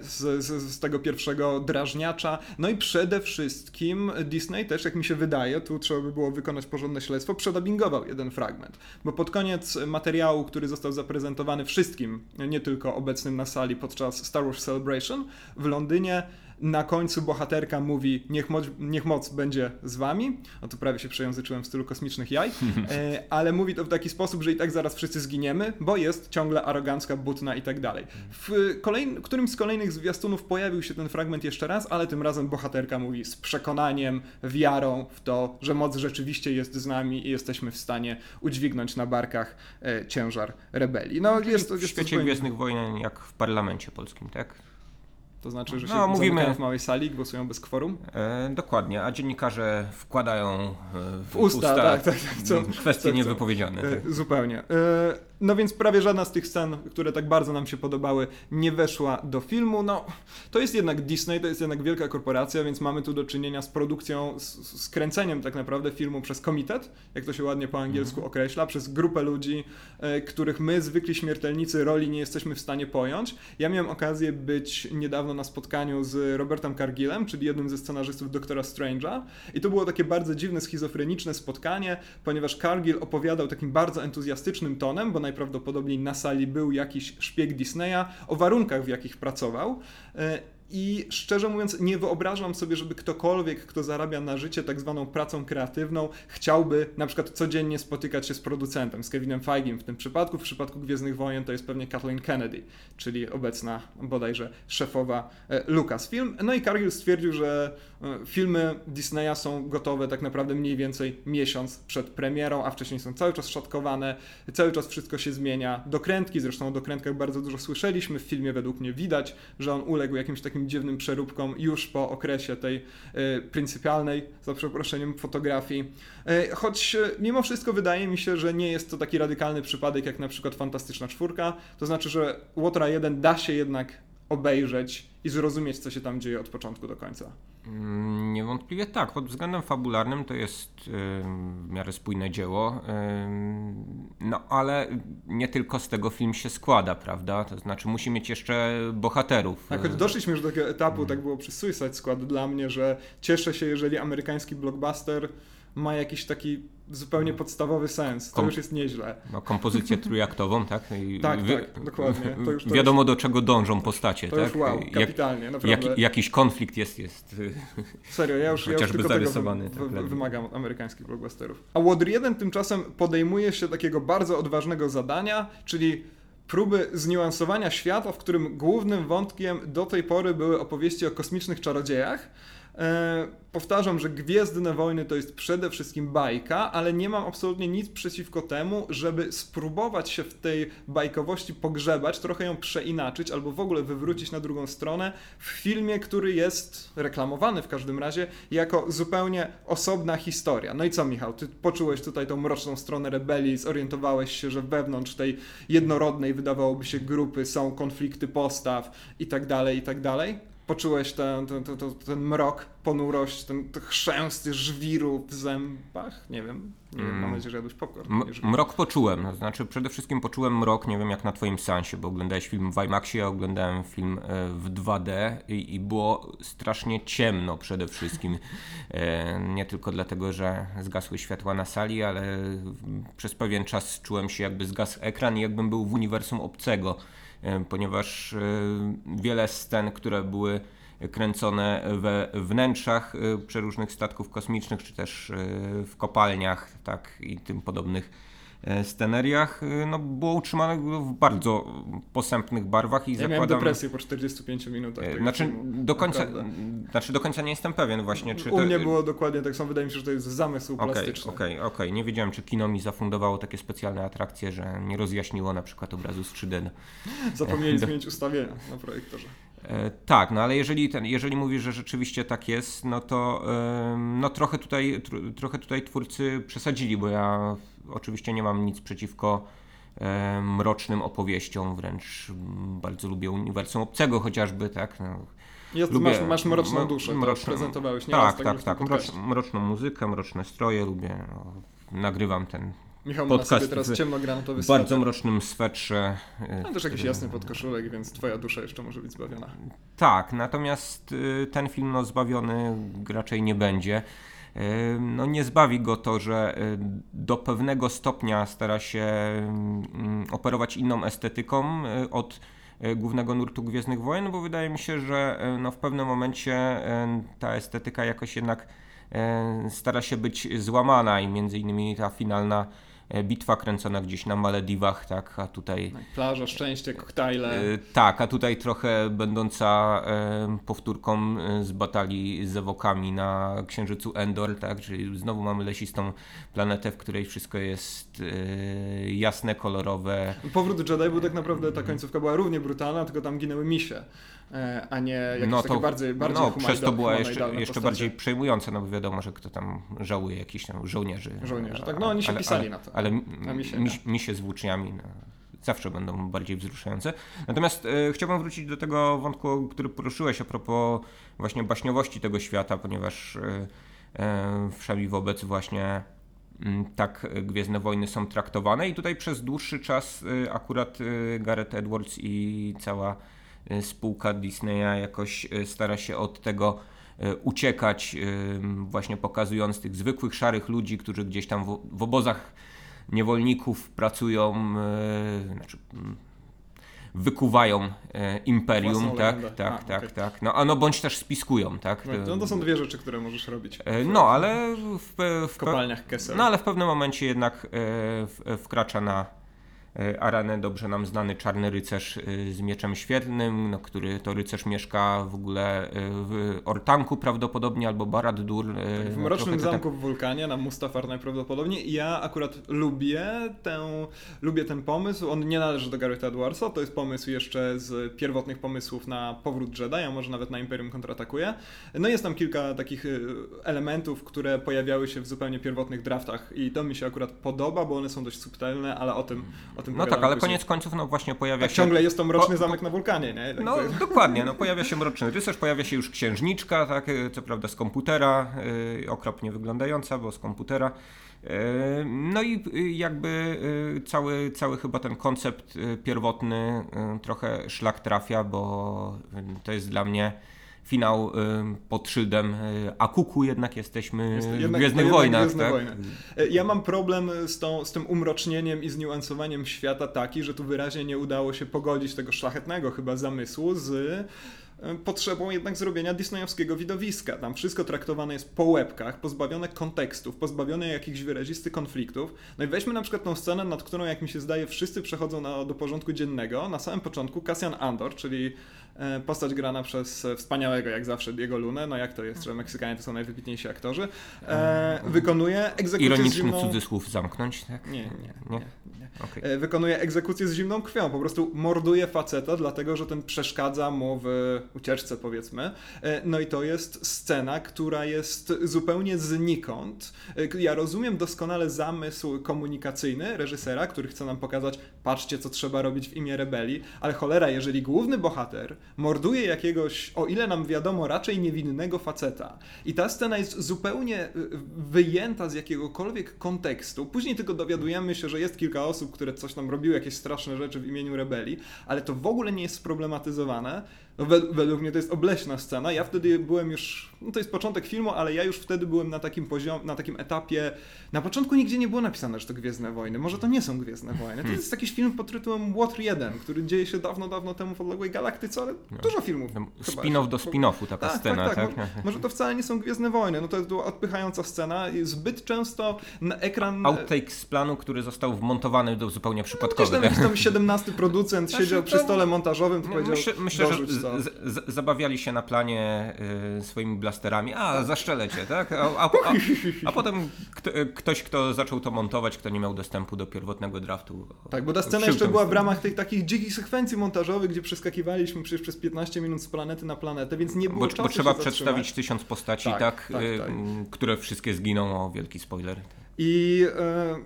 z, z, z, tego pierwszego drażniacza. No i przede wszystkim Disney też, jak mi się wydaje, tu trzeba by było wykonać porządne śledztwo, przedabingował jeden fragment. Bo pod koniec materiału, który został zaprezentowany wszystkim, nie tylko obecnym na sali podczas Star Wars Celebration w Londynie, na końcu bohaterka mówi niech moc, niech moc będzie z wami. O to prawie się przejęzyczyłem w stylu kosmicznych jaj. E, ale mówi to w taki sposób, że i tak zaraz wszyscy zginiemy, bo jest ciągle arogancka, butna i tak dalej. W kolejn, którymś z kolejnych zwiastunów pojawił się ten fragment jeszcze raz, ale tym razem bohaterka mówi z przekonaniem, wiarą w to, że moc rzeczywiście jest z nami i jesteśmy w stanie udźwignąć na barkach e, ciężar rebelii. No, jest, jest w świecie Gwiezdnych Wojen jak w parlamencie polskim, tak? To znaczy, że no, się mówimy w małej sali, głosują bez kworum? E, dokładnie, a dziennikarze wkładają e, w, w usta, usta tak, tak, tak, co, kwestie co, niewypowiedziane. E, tak. Zupełnie. E, no więc prawie żadna z tych scen, które tak bardzo nam się podobały, nie weszła do filmu. No, to jest jednak Disney, to jest jednak wielka korporacja, więc mamy tu do czynienia z produkcją, z, z kręceniem tak naprawdę filmu przez komitet, jak to się ładnie po angielsku mm. określa, przez grupę ludzi, e, których my, zwykli śmiertelnicy roli, nie jesteśmy w stanie pojąć. Ja miałem okazję być niedawno na spotkaniu z Robertem Cargillem, czyli jednym ze scenarzystów Doktora Strange'a i to było takie bardzo dziwne, schizofreniczne spotkanie, ponieważ Cargill opowiadał takim bardzo entuzjastycznym tonem, bo najprawdopodobniej na sali był jakiś szpieg Disneya, o warunkach, w jakich pracował. I szczerze mówiąc, nie wyobrażam sobie, żeby ktokolwiek, kto zarabia na życie tak zwaną pracą kreatywną, chciałby na przykład codziennie spotykać się z producentem, z Kevinem Feigiem w tym przypadku. W przypadku Gwiezdnych Wojen to jest pewnie Kathleen Kennedy, czyli obecna bodajże szefowa e, Lucasfilm. No i Cargill stwierdził, że e, filmy Disneya są gotowe tak naprawdę mniej więcej miesiąc przed premierą, a wcześniej są cały czas szatkowane, cały czas wszystko się zmienia. Dokrętki, zresztą o dokrętkach bardzo dużo słyszeliśmy, w filmie według mnie widać, że on uległ jakimś takim takim dziwnym przeróbkom już po okresie tej y, pryncypialnej, za przeproszeniem, fotografii. Y, choć y, mimo wszystko wydaje mi się, że nie jest to taki radykalny przypadek jak na przykład Fantastyczna Czwórka. To znaczy, że Łotra 1 da się jednak obejrzeć i zrozumieć, co się tam dzieje od początku do końca. Mm, niewątpliwie tak. Pod względem fabularnym to jest w miarę spójne dzieło. No ale nie tylko z tego film się składa, prawda? To znaczy musi mieć jeszcze bohaterów. Tak, choć doszliśmy już do takiego etapu, tak było przy Suicide Squad dla mnie, że cieszę się, jeżeli amerykański blockbuster ma jakiś taki zupełnie podstawowy sens. To Kom już jest nieźle. No, kompozycję trójaktową, tak? I tak, tak, dokładnie. To już, to wiadomo już, do czego dążą postacie, to tak? Już wow, kapitalnie, Jak, jak, jakiś konflikt jest, jest Serio, ja już, ja już tylko zarysowany. Tego tak, wymagam od amerykańskich blockbusterów. A Water 1 tymczasem podejmuje się takiego bardzo odważnego zadania, czyli próby zniuansowania świata, w którym głównym wątkiem do tej pory były opowieści o kosmicznych czarodziejach, E, powtarzam, że Gwiezdne Wojny to jest przede wszystkim bajka, ale nie mam absolutnie nic przeciwko temu, żeby spróbować się w tej bajkowości pogrzebać, trochę ją przeinaczyć albo w ogóle wywrócić na drugą stronę w filmie, który jest reklamowany w każdym razie jako zupełnie osobna historia. No i co, Michał, ty poczułeś tutaj tą mroczną stronę rebelii, zorientowałeś się, że wewnątrz tej jednorodnej, wydawałoby się, grupy są konflikty postaw i tak dalej, i tak dalej? Poczułeś ten, ten, ten, ten mrok, ponurość, ten, ten chrzęst żwiru w zębach? Nie wiem. Nie wiem, mam mm. nadzieję, że jadłeś popcorn. mrok poczułem, to znaczy przede wszystkim poczułem mrok, nie wiem jak na twoim sensie, bo oglądałeś film w IMAXie, ja oglądałem film e, w 2D i, i było strasznie ciemno przede wszystkim. E, nie tylko dlatego, że zgasły światła na sali, ale przez pewien czas czułem się jakby zgasł ekran i jakbym był w uniwersum obcego ponieważ e, wiele scen, które były kręcone we wnętrzach e, przeróżnych statków kosmicznych, czy też w kopalniach, tak i tym podobnych E, sceneriach e, no, było utrzymane w bardzo posępnych barwach i ja zakładam... miałem depresję po 45 minutach. E, znaczy do, końca, znaczy do końca nie jestem pewien właśnie. Czy U to... mnie było dokładnie tak samo, wydaje mi się, że to jest zamysł okay, plastyczny. Okej, okay, okej, okay. nie wiedziałem, czy kino mi zafundowało takie specjalne atrakcje, że nie rozjaśniło na przykład obrazu z 3D. Zapomnieli zmienić ustawienia na projektorze. Tak, no ale jeżeli, ten, jeżeli mówisz, że rzeczywiście tak jest, no to no trochę, tutaj, trochę tutaj twórcy przesadzili, bo ja oczywiście nie mam nic przeciwko e, mrocznym opowieściom, wręcz bardzo lubię uniwersum obcego chociażby, tak. No, jest, lubię, masz, masz mroczną duszę, mroczną, to prezentowałeś nie Tak, tak, tak. Mrocz, mroczną muzykę, mroczne stroje lubię. No, nagrywam ten Michał podcast ma na sobie teraz ciemnogranatowy W bardzo mrocznym swetrze. Mam też jakiś jasny podkoszulek, więc twoja dusza jeszcze może być zbawiona. Tak, natomiast y, ten film no, zbawiony raczej nie będzie no nie zbawi go to, że do pewnego stopnia stara się operować inną estetyką y, od y, głównego nurtu Gwiezdnych Wojen, bo wydaje mi się, że no w pewnym momencie ta estetyka jakoś jednak stara się być złamana i między innymi ta finalna E, bitwa kręcona gdzieś na Malediwach, tak, a tutaj... Plaża, szczęście, koktajle. E, tak, a tutaj trochę będąca e, powtórką z batalii z ewokami na Księżycu Endor, tak, czyli znowu mamy lesistą planetę, w której wszystko jest jasne, kolorowe. Powrót Jedi był tak naprawdę, ta końcówka była równie brutalna, tylko tam ginęły misie. E, a nie jakieś no to, takie bardziej, bardziej No, przez to była jeszcze, jeszcze bardziej przejmująca, no bo wiadomo, że kto tam żałuje jakichś tam żołnierzy. Żołnierzy, tak, no oni się ale, pisali ale, na to. Ale mi się z włóczniami no, zawsze będą bardziej wzruszające. Natomiast e, chciałbym wrócić do tego wątku, który poruszyłeś a propos właśnie baśniowości tego świata, ponieważ e, e, wszemi wobec właśnie m, tak Gwiezdne Wojny są traktowane i tutaj przez dłuższy czas e, akurat e, Gareth Edwards i cała spółka Disneya jakoś e, stara się od tego e, uciekać, właśnie pokazując tych zwykłych szarych ludzi, którzy gdzieś tam w, w obozach niewolników pracują, znaczy wykuwają imperium, tak, tak, a, tak, okay. tak. No, a no bądź też spiskują, tak. No to są dwie rzeczy, które możesz robić. No, ale w, w, w kopalniach Kessel. No, ale w pewnym momencie jednak wkracza na E, arenę dobrze nam znany czarny rycerz e, z mieczem świetlnym, no, który to rycerz mieszka w ogóle e, w Ortanku prawdopodobnie albo Barad-dur. Tak, w Mrocznym Zamku ten... w Wulkanie na Mustafar najprawdopodobniej. Ja akurat lubię, tę, lubię ten pomysł. On nie należy do Garetha Edwardsa, to jest pomysł jeszcze z pierwotnych pomysłów na powrót Jedi, a może nawet na Imperium kontratakuje. No jest tam kilka takich elementów, które pojawiały się w zupełnie pierwotnych draftach i to mi się akurat podoba, bo one są dość subtelne, ale o tym, o tym No tak, ale koniec końców no właśnie pojawia tak, się... ciągle jest to mroczny zamek na wulkanie, nie? Tak no to... dokładnie, no pojawia się mroczny rycerz, pojawia się już księżniczka, tak, e, co prawda z komputera, yy, okropnie wyglądająca, bo z komputera. Yy, no i jakby cały, cały chyba ten koncept pierwotny trochę szlak trafia, bo to jest dla mnie finał pod szyldem y, Akuku jednak jesteśmy Jest, w Gwiezdnych Wojnach. Gwiezdne tak? Wojny. E, ja mam problem z, tą, z tym umrocznieniem i zniuansowaniem świata taki, że tu wyraźnie nie udało się pogodzić tego szlachetnego chyba zamysłu z potrzebą jednak zrobienia disneyowskiego widowiska. Tam wszystko traktowane jest po łebkach, pozbawione kontekstów, pozbawione jakichś wyrazistych konfliktów. No i weźmy na przykład tą scenę, nad którą, jak mi się zdaje, wszyscy przechodzą na, do porządku dziennego. Na samym początku Cassian Andor, czyli e, postać grana przez wspaniałego, jak zawsze, Diego Lunę, no jak to jest, że Meksykanie to są najwybitniejsi aktorzy, e, wykonuje egzekucję Ironiczny z zimną... cudzysłów zamknąć, tak? Nie, nie, Nie? nie. nie. Okej. E, Wykonuje egzekucję z zimną krwią, po prostu morduje faceta, dlatego że ten przeszkadza mu w ucieczce, powiedzmy. E, No i to jest scena, która jest zupełnie znikąd. E, Ja rozumiem doskonale zamysł komunikacyjny reżysera, który chce nam pokazać, patrzcie, co trzeba robić w imię rebelii, ale cholera, jeżeli główny bohater morduje jakiegoś, o ile nam wiadomo, raczej niewinnego faceta i ta scena jest zupełnie y, wyjęta z jakiegokolwiek kontekstu, później tylko dowiadujemy się, że jest kilka osób, które coś tam robiły, jakieś straszne rzeczy w imieniu rebelii, ale to w ogóle nie jest sproblematyzowane. No, wed- według mnie to jest obleśna scena. Ja wtedy byłem już, no to jest początek filmu, ale ja już wtedy byłem na takim poziomie, na takim etapie. Na początku nigdzie nie było napisane, że to Gwiezdne Wojny. Może to nie są Gwiezdne Wojny. To jest jakiś film pod tytułem Water 1, który dzieje się dawno, dawno temu w odległej galaktyce, ale dużo filmów. Tam Spin-off do spin-offu taka tak, scena, tak, tak. tak? Może, może to wcale nie są Gwiezdne Wojny. No to była odpychająca scena. i Zbyt często na ekran. Outtake z planu, który został wmontowany do zupełnie Gdzieś przypadkowy. tam jakiś tam 17 producent Znaczy, siedział przy to- stole montażowym, to powiedział, Myślę, myślę że. Z, zabawiali się na planie y, swoimi blasterami. A, zaszczelę cię, tak? A, a, a, a potem kto, ktoś, kto zaczął to montować, kto nie miał dostępu do pierwotnego draftu. Tak, bo ta scena jeszcze była w ramach tych takich dzikich sekwencji montażowych, gdzie przeskakiwaliśmy przecież przez 15 minut z planety na planetę, więc nie było Bo, czasu bo trzeba przedstawić tysiąc postaci, Tak, tak, tak, y, tak. które wszystkie zginą. O, wielki spoiler. I e,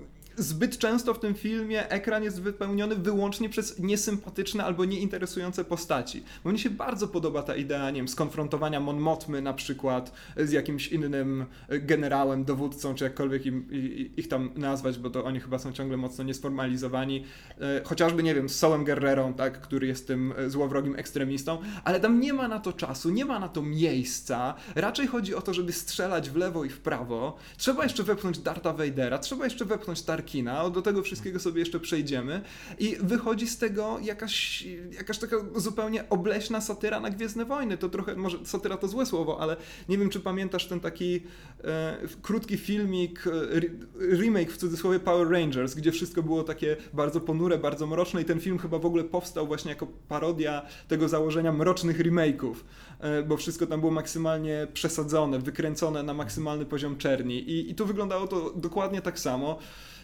zbyt często w tym filmie ekran jest wypełniony wyłącznie przez niesympatyczne albo nieinteresujące postaci. Bo mnie się bardzo podoba ta idea, nie wiem, skonfrontowania Mon Mothmy na przykład z jakimś innym generałem, dowódcą, czy jakkolwiek im, ich tam nazwać, bo to oni chyba są ciągle mocno niesformalizowani. E, chociażby, nie wiem, z Sołem Guerrerą, tak, który jest tym e, złowrogim ekstremistą, ale tam nie ma na to czasu, nie ma na to miejsca. Raczej chodzi o to, żeby strzelać w lewo i w prawo. Trzeba jeszcze wepchnąć Darta Vadera, trzeba jeszcze wepchnąć Tarkina, do tego wszystkiego sobie jeszcze przejdziemy. I wychodzi z tego jakaś, jakaś taka zupełnie obleśna satyra na Gwiezdne Wojny. To trochę, może satyra to złe słowo, ale nie wiem, czy pamiętasz ten taki e, krótki filmik, e, re- remake w cudzysłowie Power Rangers, gdzie wszystko było takie bardzo ponure, bardzo mroczne i ten film chyba w ogóle powstał właśnie jako parodia tego założenia mrocznych remake'ów, e, bo wszystko tam było maksymalnie przesadzone, wykręcone na maksymalny poziom czerni i, i tu wyglądało to dokładnie tak samo.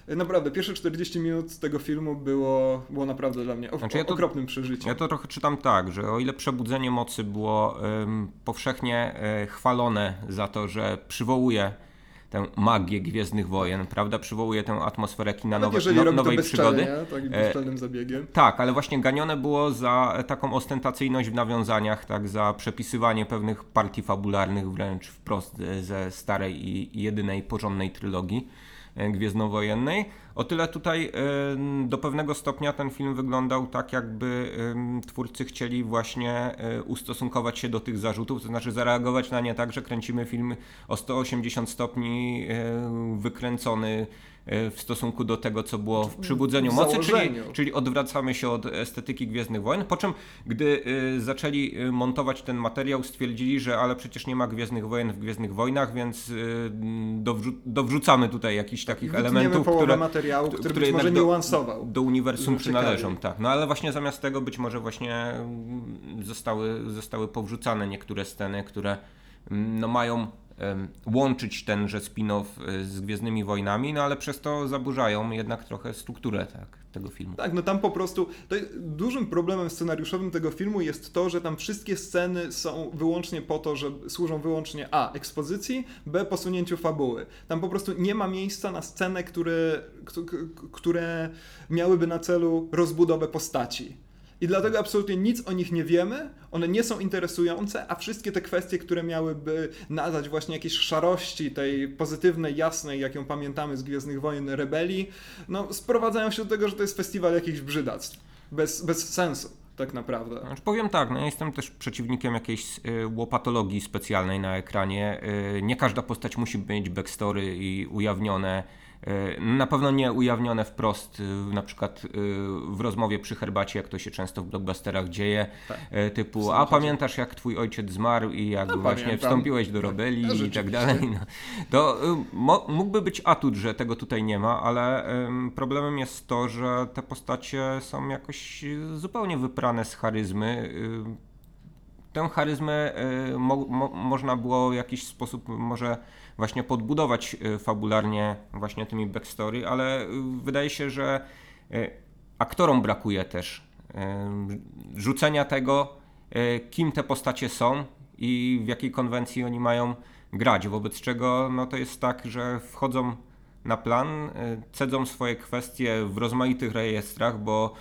Naprawdę, pierwsze 40 minut tego filmu było, było naprawdę dla mnie o, Znaczy ja to- okropnym przeżyciem. Ja to trochę czytam tak, że o ile Przebudzenie Mocy było ym, powszechnie e, chwalone za to, że przywołuje tę magię Gwiezdnych Wojen, prawda? Przywołuje tę atmosferę kina nowe, no, robi nowej to przygody. takim E, bezczelnym zabiegiem. Tak, ale właśnie ganione było za taką ostentacyjność w nawiązaniach, tak, za przepisywanie pewnych partii fabularnych wręcz wprost e, ze starej i jedynej porządnej trylogii gwiezdnowojennej. O tyle tutaj e, do pewnego stopnia ten film wyglądał tak, jakby twórcy chcieli właśnie e, ustosunkować się do tych zarzutów, to znaczy zareagować na nie tak, że kręcimy film o 180 stopni e, wykręcony e, w stosunku do tego, co było w Przybudzeniu w Mocy, czyli, czyli odwracamy się od estetyki Gwiezdnych Wojen, po czym gdy y, zaczęli y, montować ten materiał, stwierdzili, że ale przecież nie ma Gwiezdnych Wojen w Gwiezdnych Wojnach, więc y, dowrzu dowrzucamy tutaj jakichś takich elementów, które, materiału, który być może jednak do- niuansował. do uniwersum Żeby przynależą, ciekawiej. tak. No ale właśnie zamiast tego być może właśnie mm, zostały, zostały powrzucane niektóre sceny, które mm, no mają łączyć tenże spin-off y, z Gwiezdnymi Wojnami, no ale przez to zaburzają jednak trochę strukturę tak, tego filmu. Tak, no tam po prostu. Dużym problemem scenariuszowym tego filmu jest to, że tam wszystkie sceny są wyłącznie po to, że służą wyłącznie A. ekspozycji, B. posunięciu fabuły. Tam po prostu nie ma miejsca na scenę, które, które miałyby na celu rozbudowę postaci. I dlatego absolutnie nic o nich nie wiemy, one nie są interesujące, a wszystkie te kwestie, które miałyby nadać właśnie jakieś szarości tej pozytywnej, jasnej, jak ją pamiętamy z Gwiezdnych Wojen rebelii, no sprowadzają się do tego, że to jest festiwal jakichś brzydactw. Bez, bez sensu, tak naprawdę. Znaczy, powiem tak, no jestem też przeciwnikiem jakiejś y, łopatologii specjalnej na ekranie. Y, nie każda postać musi mieć backstory i ujawnione na pewno nie ujawnione wprost, y, na przykład y, w rozmowie przy herbacie, jak to się często w blockbusterach dzieje, tak. E, typu, a pamiętasz jak twój ojciec zmarł i jak no, właśnie pamiętam. wstąpiłeś do Robeli no, i tak dalej. No. To y, mógłby być atut, że tego tutaj nie ma, ale problemem jest to, że te postacie są jakoś zupełnie wyprane z charyzmy tę charyzmę mo, mo, można było w jakiś sposób może właśnie podbudować y, fabularnie właśnie tymi backstory, ale y, wydaje się, że y, aktorom brakuje też rzucenia tego, kim te postacie są i w jakiej konwencji oni mają grać, wobec czego no to jest tak, że wchodzą na plan, cedzą swoje kwestie w rozmaitych rejestrach, bo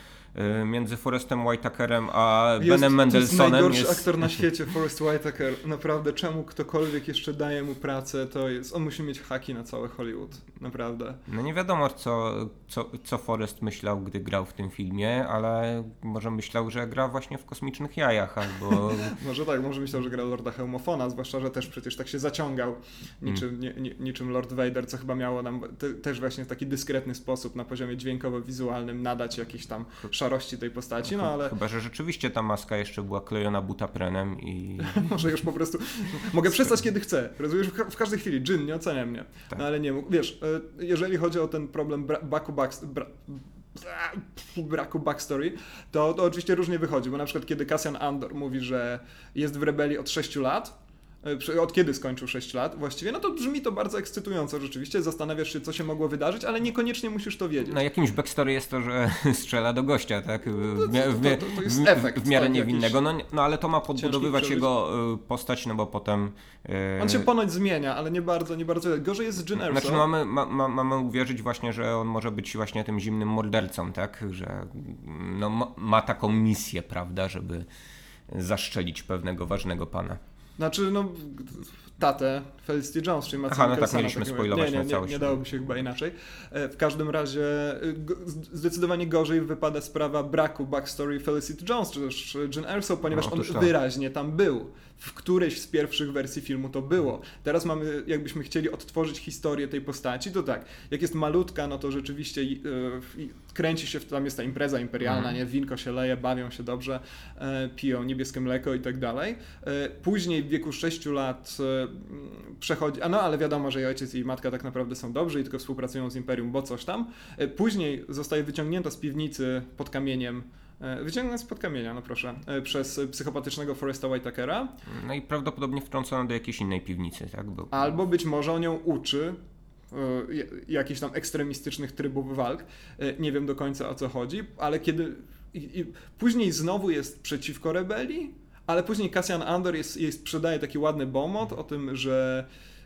między Forestem Whitakerem a jest, Benem Mendelssohnem. To jest najgorszy jest... aktor na świecie, Forest Whitaker. Naprawdę, czemu ktokolwiek jeszcze daje mu pracę, to jest... On musi mieć haki na cały Hollywood. Naprawdę. No nie wiadomo, co, co, co Forrest myślał, gdy grał w tym filmie, ale może myślał, że gra właśnie w kosmicznych jajach, albo... może tak, może myślał, że gra Lorda Helmofona, zwłaszcza, że też przecież tak się zaciągał niczym, mm. nie, niczym Lord Vader, co chyba miało nam te, też właśnie w taki dyskretny sposób na poziomie dźwiękowo-wizualnym nadać jakiś tam szarości tej postaci, no ale... Chyba, że rzeczywiście ta maska jeszcze była klejona butaprenem i... Może już po prostu... Mogę przestać kiedy chcę, rozumiesz? W każdej chwili, Jin nie ocenia mnie. Tak. No ale nie, wiesz, e, jeżeli chodzi o ten problem braku back, bra, braku backstory, to, to oczywiście różnie wychodzi, bo na przykład kiedy Cassian Andor mówi, że jest w rebelii od 6 lat, od kiedy skończył 6 lat właściwie, no to brzmi to bardzo ekscytująco rzeczywiście, zastanawiasz się, co się mogło wydarzyć, ale niekoniecznie musisz to wiedzieć. No jakimś backstory jest to, że strzela do gościa, tak? W, no, jest w, efekt. W miarę tak, niewinnego, no, no ale to ma podbudowywać jego e, postać, no bo potem... E, on się ponoć zmienia, ale nie bardzo, nie bardzo. Gorzej jest z Jyn Erso. Znaczy mamy, ma, ma, mamy uwierzyć właśnie, że on może być właśnie tym zimnym mordercą, tak? Że no, ma, ma taką misję, prawda, żeby zaszczelić pewnego ważnego pana. Znaczy, no, tatę Felicity Jones, czyli Matsuna Aha, no tak, mieliśmy spoilować nie, nie, na całość. Nie, nie dałoby się chyba inaczej. E, w każdym razie y, zdecydowanie gorzej wypada sprawa braku backstory Felicity Jones, czy też Jyn Erso, ponieważ no, on tak. wyraźnie tam był w którejś z pierwszych wersji filmu to było. Teraz mamy, jakbyśmy chcieli odtworzyć historię tej postaci, to tak, jak jest malutka, no to rzeczywiście yy, kręci się, tam jest ta impreza imperialna, mm. nie, winko się leje, bawią się dobrze, yy, piją niebieskie mleko i tak dalej. Yy, później w wieku 6 lat przechodzi, a no ale wiadomo, że jej ojciec i matka tak naprawdę są dobrzy i tylko współpracują z Imperium, bo coś tam. Później zostaje wyciągnięta z piwnicy pod kamieniem E, wyciągnąć spod kamienia, no proszę, e, przez psychopatycznego Foresta Whitakera. No i prawdopodobnie wtrącono do jakiejś innej piwnicy, tak? Był. Albo być może on ją uczy e, jakichś tam ekstremistycznych trybów walk. Nie wiem do końca o co chodzi, ale kiedy. I, i później znowu jest przeciwko rebelii, ale później Cassian Andor jest, jest, sprzedaje taki ładny bomot o tym, że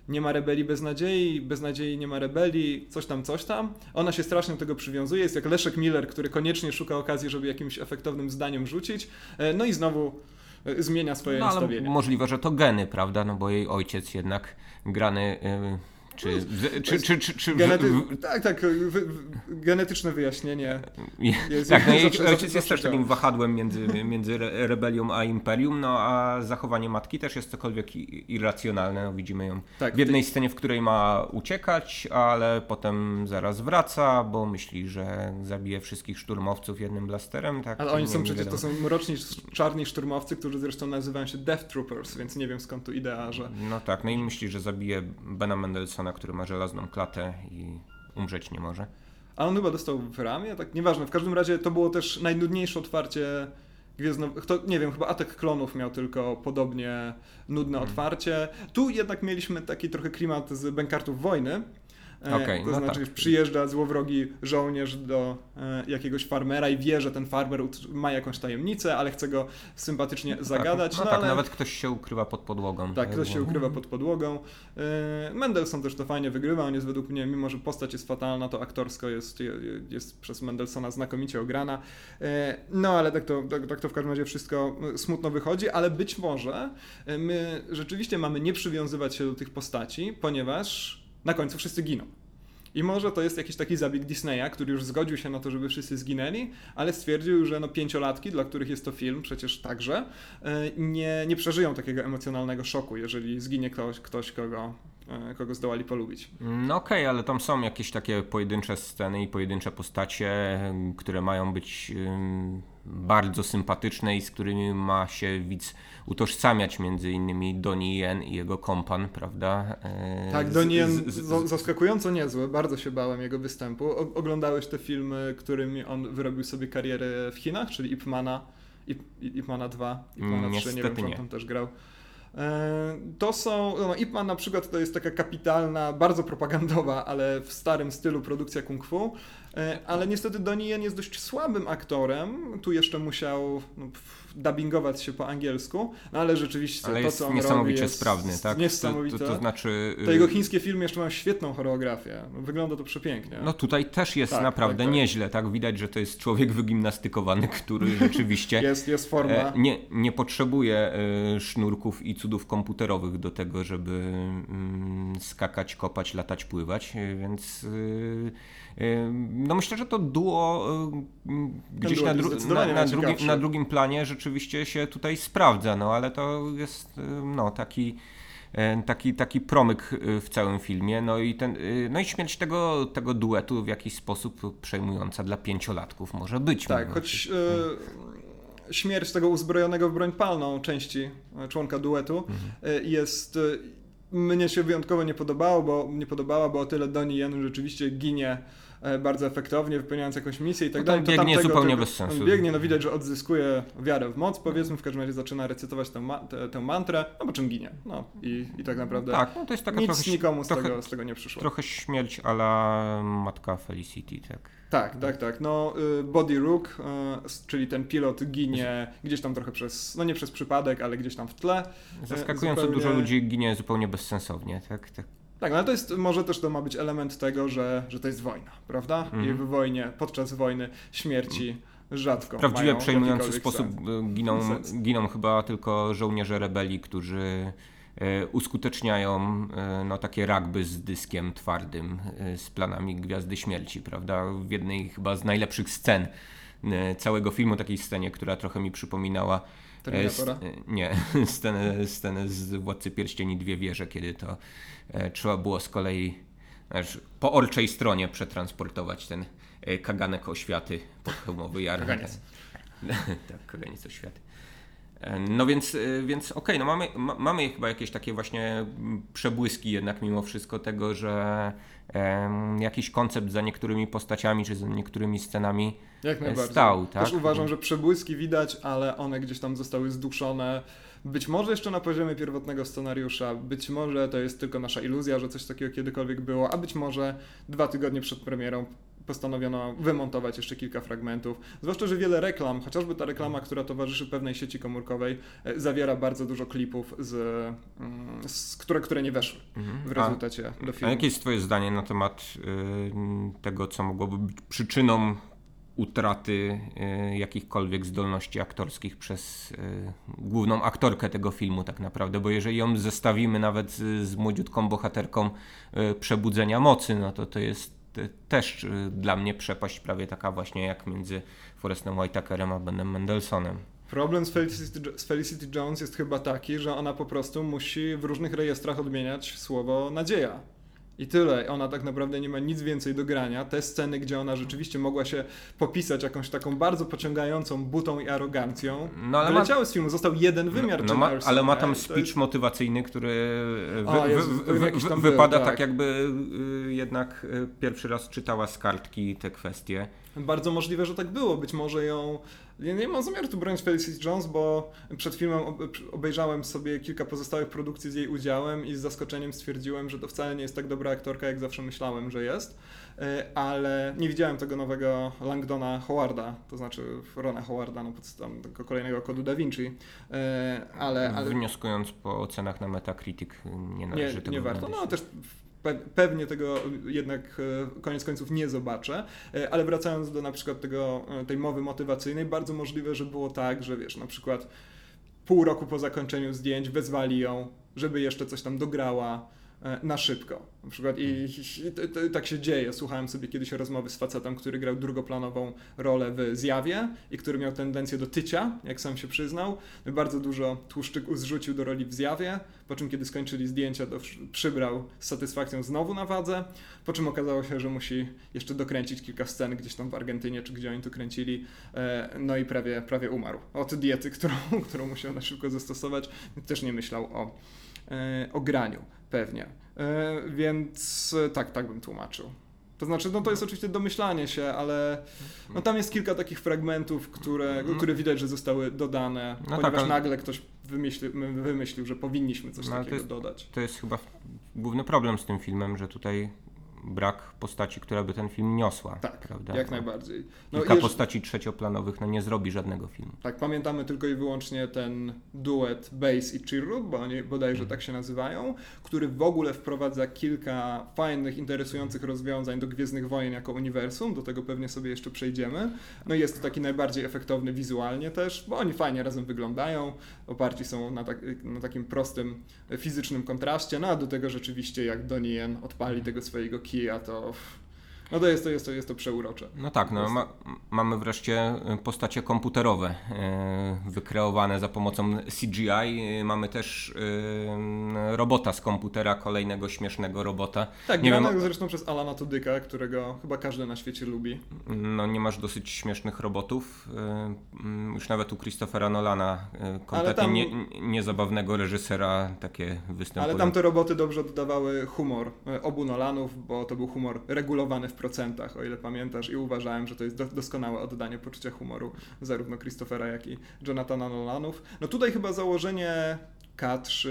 nie ma rebelii bez nadziei, bez nadziei nie ma rebelii, coś tam, coś tam. Ona się strasznie do tego przywiązuje, jest jak Leszek Miller, który koniecznie szuka okazji, żeby jakimś efektownym zdaniem rzucić. E, no i znowu e, zmienia swoje no, nastawienie. Możliwe, że to geny, prawda? No bo jej ojciec jednak grany czy, czy, czy, czy, czy. Tak, tak, genetyczne wyjaśnienie. Jest, tak, no jej ojciec jest też takim wahadłem między, między rebelią a imperium, no a zachowanie matki też jest cokolwiek irracjonalne. No, widzimy ją tak, w jednej scenie, w której ma uciekać, ale potem zaraz wraca, bo myśli, że zabije wszystkich szturmowców jednym blasterem. Tak, ale oni są przecież, to są mroczni, czarni szturmowcy, którzy zresztą nazywają się Death Troopers, więc nie wiem skąd tu idea, że... No tak, no i myśli, że zabije Bena Mendelsona który ma żelazną klatę i umrzeć nie może. A on chyba dostał w ramię? Tak, nieważne. W każdym razie to było też najnudniejsze otwarcie Gwiezdno... To, nie wiem, chyba Atak Klonów miał tylko podobnie nudne hmm. otwarcie. Tu jednak mieliśmy taki trochę klimat z Bękartów Wojny, okay, to no znaczy tak. przyjeżdża złowrogi żołnierz do e, jakiegoś farmera i wie, że ten farmer ma jakąś tajemnicę, ale chce go sympatycznie no zagadać. Tak, no, no tak, ale... nawet ktoś się ukrywa pod podłogą. Tak, ktoś się ukrywa pod podłogą. E, Mendelssohn też to fajnie wygrywa, on jest według mnie, mimo że postać jest fatalna, to aktorsko jest, jest przez Mendelssohna znakomicie ograna. No ale tak to, tak, tak to w każdym razie wszystko smutno wychodzi, ale być może my rzeczywiście mamy nie przywiązywać się do tych postaci, ponieważ na końcu wszyscy giną. I może to jest jakiś taki zabieg Disneya, który już zgodził się na to, żeby wszyscy zginęli, ale stwierdził, że no pięciolatki, dla których jest to film przecież także, e, nie, nie przeżyją takiego emocjonalnego szoku, jeżeli zginie ktoś, ktoś kogo e, kogo zdołali polubić. No okej, okay, ale tam są jakieś takie pojedyncze sceny i pojedyncze postacie, które mają być bardzo sympatyczne i z którymi ma się widz utożsamiać, między innymi Donnie Yen i jego kompan, prawda? E, tak, Donnie Yen zaskakująco niezły, bardzo się bałem jego występu. O, oglądałeś te filmy, którymi on wyrobił sobie karierę w Chinach, czyli Ip Mana, Ip, Ip Mana 2, Ip Mana 3, nie wiem, czy on tam też grał. E, to są, no Ip Man na przykład to jest taka kapitalna, bardzo propagandowa, ale w starym stylu produkcja kung fu, ale niestety Donnie jest dość słabym aktorem, tu jeszcze musiał no, dubbingować się po angielsku, no ale rzeczywiście ale to, co on robi jest sprawny, tak? Niesamowite. To, to, to znaczy... Te jego chińskie filmy jeszcze mają świetną choreografię. Wygląda to przepięknie. No tutaj też jest tak, naprawdę tak, tak. nieźle, tak? Widać, że to jest człowiek wygimnastykowany, który rzeczywiście... jest, jest forma. E, nie, nie potrzebuje e, sznurków i cudów komputerowych do tego, żeby mm, skakać, kopać, latać, pływać, e, więc no myślę, że to duo gdzieś na, dru na, na, drugi, na, drugim planie rzeczywiście się tutaj sprawdza, no ale to jest no, taki taki, taki promyk w całym filmie. No i, ten, no i śmierć tego, tego duetu w jakiś sposób przejmująca dla pięciolatków może być. Tak, choć e, śmierć tego uzbrojonego w broń palną części członka duetu mhm. jest mnie się wyjątkowo nie podobało, bo nie podobała, bo o tyle Donnie Yen rzeczywiście ginie E, bardzo efektownie, wypełniając jakąś misję i tak no dalej. To biegnie zupełnie tego, bez sensu. biegnie, no widać, że odzyskuje wiarę w moc, powiedzmy, w każdym razie zaczyna recytować tę, ma tę, tę mantrę, no po czym ginie. No i, i tak naprawdę tak, no to jest taka nic trochę, nikomu z, trochę, tego, z tego nie przyszło. Trochę śmierć ala matka Felicity, tak. Tak, tak, tak. No, y, Body Rook, y, czyli ten pilot ginie gdzieś tam trochę przez, no nie przez przypadek, ale gdzieś tam w tle. Zaskakująco zupełnie... dużo ludzi ginie zupełnie bezsensownie, tak? tak. Tak, no ale to jest, może też to ma być element tego, że, że to jest wojna, prawda? Mm. I w wojnie, podczas wojny śmierci rzadko W prawdziwie przejmujący sposób e, giną, giną chyba tylko żołnierze rebelii, którzy e, uskuteczniają e, no, takie rugby z dyskiem twardym, z planami Gwiazdy Śmierci, prawda? W jednej chyba z najlepszych scen całego filmu, takiej scenie, która trochę mi przypominała Terminatora? Nie, scenę, scenę z Władcy Pierścieni Dwie Wieże, kiedy to E, trzeba było z kolei znaczy, po orczej stronie przetransportować ten e, kaganek oświaty pod hełmowy jar. Kaganiec. tak, kaganiec oświaty. E, no więc, więc okej, okay, no mamy, ma, mamy chyba jakieś takie właśnie przebłyski jednak mimo wszystko tego, że jakiś koncept za niektórymi postaciami czy za niektórymi scenami Jak najbardziej. stał. Tak? Też uważam, że przebłyski widać, ale one gdzieś tam zostały zduszone być może jeszcze na poziomie pierwotnego scenariusza, być może to jest tylko nasza iluzja, że coś takiego kiedykolwiek było, a być może dwa tygodnie przed premierą postanowiono wymontować jeszcze kilka fragmentów. Zwłaszcza, że wiele reklam, chociażby ta reklama, która towarzyszy pewnej sieci komórkowej, e, zawiera bardzo dużo klipów, z, mm, z które, które nie weszły mhm. w rezultacie a, do filmu. A jakie jest Twoje zdanie na temat y, tego, co mogłoby być przyczyną utraty y, jakichkolwiek zdolności aktorskich przez y, główną aktorkę tego filmu tak naprawdę, bo jeżeli ją zestawimy nawet z, z młodziutką bohaterką y, Przebudzenia Mocy, no to to jest też dla mnie przepaść prawie taka właśnie jak między Forestem Whitakerem a Benem Mendelsonem. Problem z Felicity, z Felicity Jones jest chyba taki, że ona po prostu musi w różnych rejestrach odmieniać słowo nadzieja. I tyle. Ona tak naprawdę nie ma nic więcej do grania. Te sceny, gdzie ona rzeczywiście mogła się popisać jakąś taką bardzo pociągającą butą i arogancją, no, ale wyleciały ma... z filmu. Został jeden no, wymiar no, ma, Ale ma tam speech jest... motywacyjny, który wy, wy, wy, wypada był, tak. tak jakby y, jednak pierwszy raz czytała z kartki te kwestie. Bardzo możliwe, że tak było. Być może ją nie, nie mam zamiaru tu bronić Felicity Jones, bo przed filmem obejrzałem sobie kilka pozostałych produkcji z jej udziałem i z zaskoczeniem stwierdziłem, że to wcale nie jest tak dobra aktorka, jak zawsze myślałem, że jest. E, ale nie widziałem tego nowego Langdona Howarda, to znaczy Rona Howarda, no tam tego kolejnego kodu Da Vinci. E, ale, ale... Wnioskując po ocenach na Metacritic, nie należy nie, tego Nie warto. No też pewnie tego jednak e, koniec końców nie zobaczę, e, ale wracając do na przykład tego, e, tej mowy motywacyjnej, bardzo możliwe, że było tak, że wiesz, na przykład pół roku po zakończeniu zdjęć wezwali ją, żeby jeszcze coś tam dograła, na szybko. Na przykład i, i to, to, tak się dzieje. Słuchałem sobie kiedyś rozmowy z facetem, który grał drugoplanową rolę w Zjawie i który miał tendencję do tycia, jak sam się przyznał. Bardzo dużo tłuszczyku zrzucił do roli w Zjawie, po czym kiedy skończyli zdjęcia, to przybrał z satysfakcją znowu na wadze, po czym okazało się, że musi jeszcze dokręcić kilka scen gdzieś tam w Argentynie, czy gdzie oni tu kręcili, e, no i prawie, prawie umarł od diety, którą, którą musiał na szybko zastosować. Też nie myślał o, e, o graniu, pewnie. E, więc tak, tak bym tłumaczył. To znaczy, no to jest oczywiście domyślanie się, ale no tam jest kilka takich fragmentów, które, mhm. które widać, że zostały dodane, no ponieważ tak, ale... nagle ktoś wymyślił, wymyślił, że powinniśmy coś no, takiego to jest, dodać. To jest chyba główny problem z tym filmem, że tutaj brak postaci, która by ten film niosła. Tak, prawda? jak no, najbardziej. No, kilka postaci trzecioplanowych no, nie zrobi żadnego filmu. Tak, pamiętamy tylko i wyłącznie ten duet Base i Chirrut, bo oni bodajże tak się nazywają, który w ogóle wprowadza kilka fajnych, interesujących rozwiązań do Gwiezdnych Wojen jako uniwersum, do tego pewnie sobie jeszcze przejdziemy. No i jest to taki najbardziej efektowny wizualnie też, bo oni fajnie razem wyglądają, oparci są na, tak, na takim prostym fizycznym kontraście, no a do tego rzeczywiście jak Donnie Yen odpali tego swojego kija, to no to jest to, jest to, jest to przeurocze. No tak, no, ma, mamy wreszcie y, postacie komputerowe yy, wykreowane za pomocą CGI. Yy, mamy też robota z komputera, kolejnego śmiesznego robota. Tak, nie wiem, zresztą przez Alana Tudyka, którego chyba każdy na świecie lubi. No nie masz dosyć śmiesznych robotów. Y, już nawet u Christophera Nolana, kompletnie tam, nie, niezabawnego reżysera, takie występują. Ale tam te roboty dobrze oddawały humor obu Nolanów, bo to był humor regulowany w procentach, o ile pamiętasz, i uważałem, że to jest do, doskonałe oddanie poczucia humoru zarówno Christophera, jak i Jonathana Nolanów. No tutaj chyba założenie K3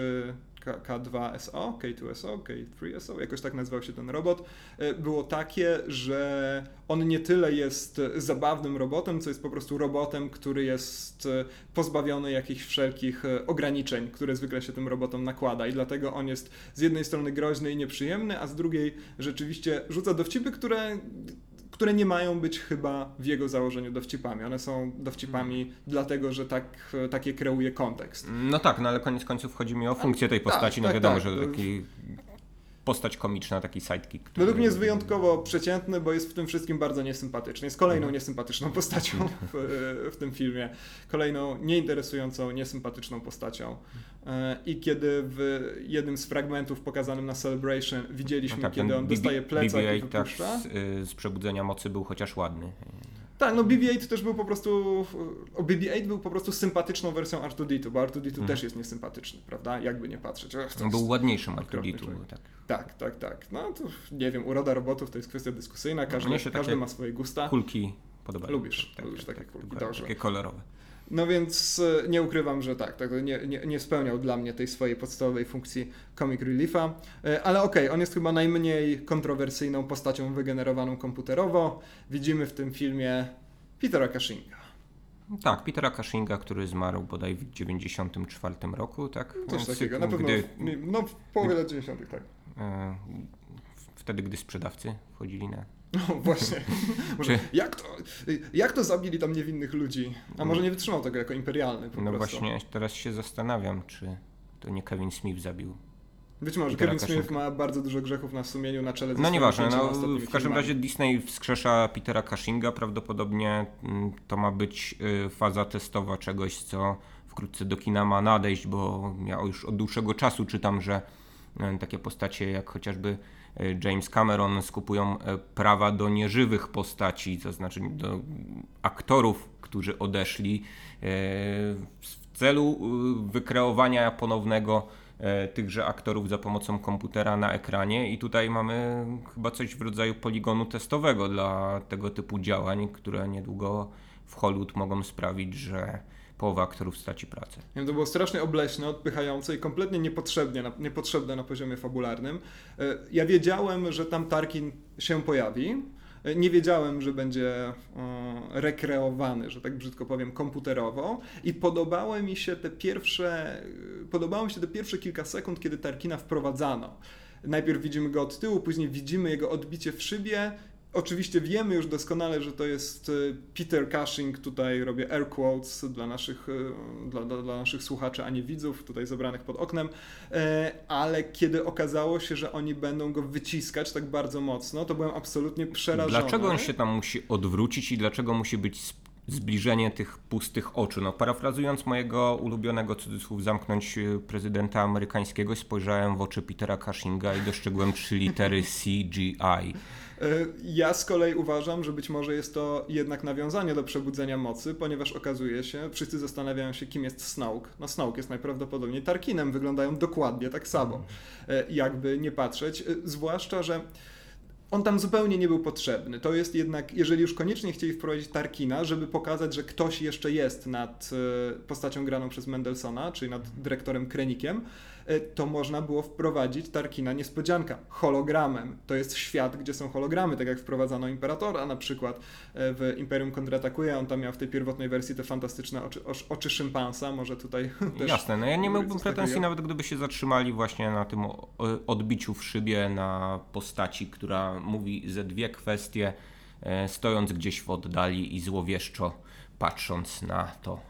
K2SO, K2SO, K3SO, jakoś tak nazywał się ten robot, e, było takie, że on nie tyle jest zabawnym robotem, co jest po prostu robotem, który jest e, pozbawiony jakichś wszelkich e, ograniczeń, które zwykle się tym robotom nakłada. I dlatego on jest z jednej strony groźny i nieprzyjemny, a z drugiej rzeczywiście rzuca dowcipy, które które nie mają być chyba w jego założeniu dowcipami. One są dowcipami hmm. dlatego, że tak, takie kreuje kontekst. No tak, no ale koniec końców chodzi mi o funkcję tej tak, postaci. Tak, no wiadomo, tak, że taki postać komiczna, taki sidekick. Który... Według mnie jest wyjątkowo przeciętny, bo jest w tym wszystkim bardzo niesympatyczny. Jest kolejną mhm. niesympatyczną postacią w, w, tym filmie. Kolejną nieinteresującą, niesympatyczną postacią. E, I kiedy w jednym z fragmentów pokazanym na Celebration widzieliśmy, no tak, kiedy on dostaje plecak i wypuszcza. Z, y, z Przebudzenia Mocy był chociaż ładny. Tak, no BB-8 też był po prostu, BB-8 był po prostu sympatyczną wersją R2D2, bo R2D2 hmm. też jest niesympatyczny, prawda? Jakby nie patrzeć. On był ładniejszym R2D2, tak. Tak, tak, tak. No to nie wiem, uroda robotów to jest kwestia dyskusyjna, każdy, no, każdy ma swoje gusta. Kulki podobają. Lubisz, tak, lubisz tak, takie tak, kulki, dobrze. Takie kolorowe. No więc e, nie ukrywam, że tak, tak nie, nie, nie, spełniał dla mnie tej swojej podstawowej funkcji comic reliefa, e, ale okej, okay, on jest chyba najmniej kontrowersyjną postacią wygenerowaną komputerowo. Widzimy w tym filmie Petera Cushinga. Tak, Petera Cushinga, który zmarł bodaj w 94 roku, tak? Coś takiego, na pewno gdy, w, no, w połowie lat 90 tak. E, wtedy, gdy sprzedawcy wchodzili na no właśnie. Może, jak, to, jak to zabili tam niewinnych ludzi? A może nie wytrzymał tego jako imperialny po No prostu. właśnie, teraz się zastanawiam, czy to nie Kevin Smith zabił. Być może Kevin Smith ma bardzo dużo grzechów na sumieniu na czele No nieważne, no, w każdym razie Disney wskrzesza Petera Cushinga, prawdopodobnie mm, to ma być y, faza testowa czegoś, co wkrótce do kina ma nadejść, bo ja już od dłuższego czasu czytam, że y, takie postacie jak chociażby James Cameron skupują e, prawa do nieżywych postaci, to znaczy do aktorów, którzy odeszli e, w celu wykreowania ponownego tychże aktorów za pomocą komputera na ekranie. I tutaj mamy chyba coś w rodzaju poligonu testowego dla tego typu działań, które niedługo w Hollywood mogą sprawić, że połowa aktorów straci pracę. to było strasznie obleśne, odpychające i kompletnie niepotrzebnie, niepotrzebne na poziomie fabularnym. E, ja wiedziałem, że tam Tarkin się pojawi. E, nie wiedziałem, że będzie e, rekreowany, że tak brzydko powiem, komputerowo i podobały mi się te pierwsze, podobało mi się te pierwsze kilka sekund, kiedy Tarkina wprowadzano. Najpierw widzimy go od tyłu, później widzimy jego odbicie w szybie Oczywiście wiemy już doskonale, że to jest y, Peter Cushing, tutaj robię air quotes dla naszych, y, dla, dla, naszych słuchaczy, a nie widzów, tutaj zebranych pod oknem, e, ale kiedy okazało się, że oni będą go wyciskać tak bardzo mocno, to byłem absolutnie przerażony. Dlaczego on się tam musi odwrócić i dlaczego musi być zbliżenie tych pustych oczu. No, parafrazując mojego ulubionego cudzysłów zamknąć prezydenta amerykańskiego, spojrzałem w oczy Petera Cushinga i dostrzegłem trzy litery CGI. E, ja z kolei uważam, że być może jest to jednak nawiązanie do przebudzenia mocy, ponieważ okazuje się, wszyscy zastanawiają się, kim jest Snoke. No Snoke jest najprawdopodobniej Tarkinem, wyglądają dokładnie tak samo, e, jakby nie patrzeć, e, zwłaszcza, że on tam zupełnie nie był potrzebny. To jest jednak, jeżeli już koniecznie chcieli wprowadzić Tarkina, żeby pokazać, że ktoś jeszcze jest nad postacią graną przez Mendelsona, czyli nad dyrektorem Krenikiem, to można było wprowadzić Tarkina niespodzianka hologramem. To jest świat, gdzie są hologramy, tak jak wprowadzano Imperatora na przykład e, w Imperium kontratakuje. On tam miał w tej pierwotnej wersji te fantastyczne oczy, oczy szympansa, może tutaj też... Jasne, no ja nie miałbym pretensji nawet gdyby się zatrzymali właśnie na tym odbiciu w szybie na postaci, która mówi ze dwie kwestie, e, stojąc gdzieś w oddali i złowieszczo patrząc na to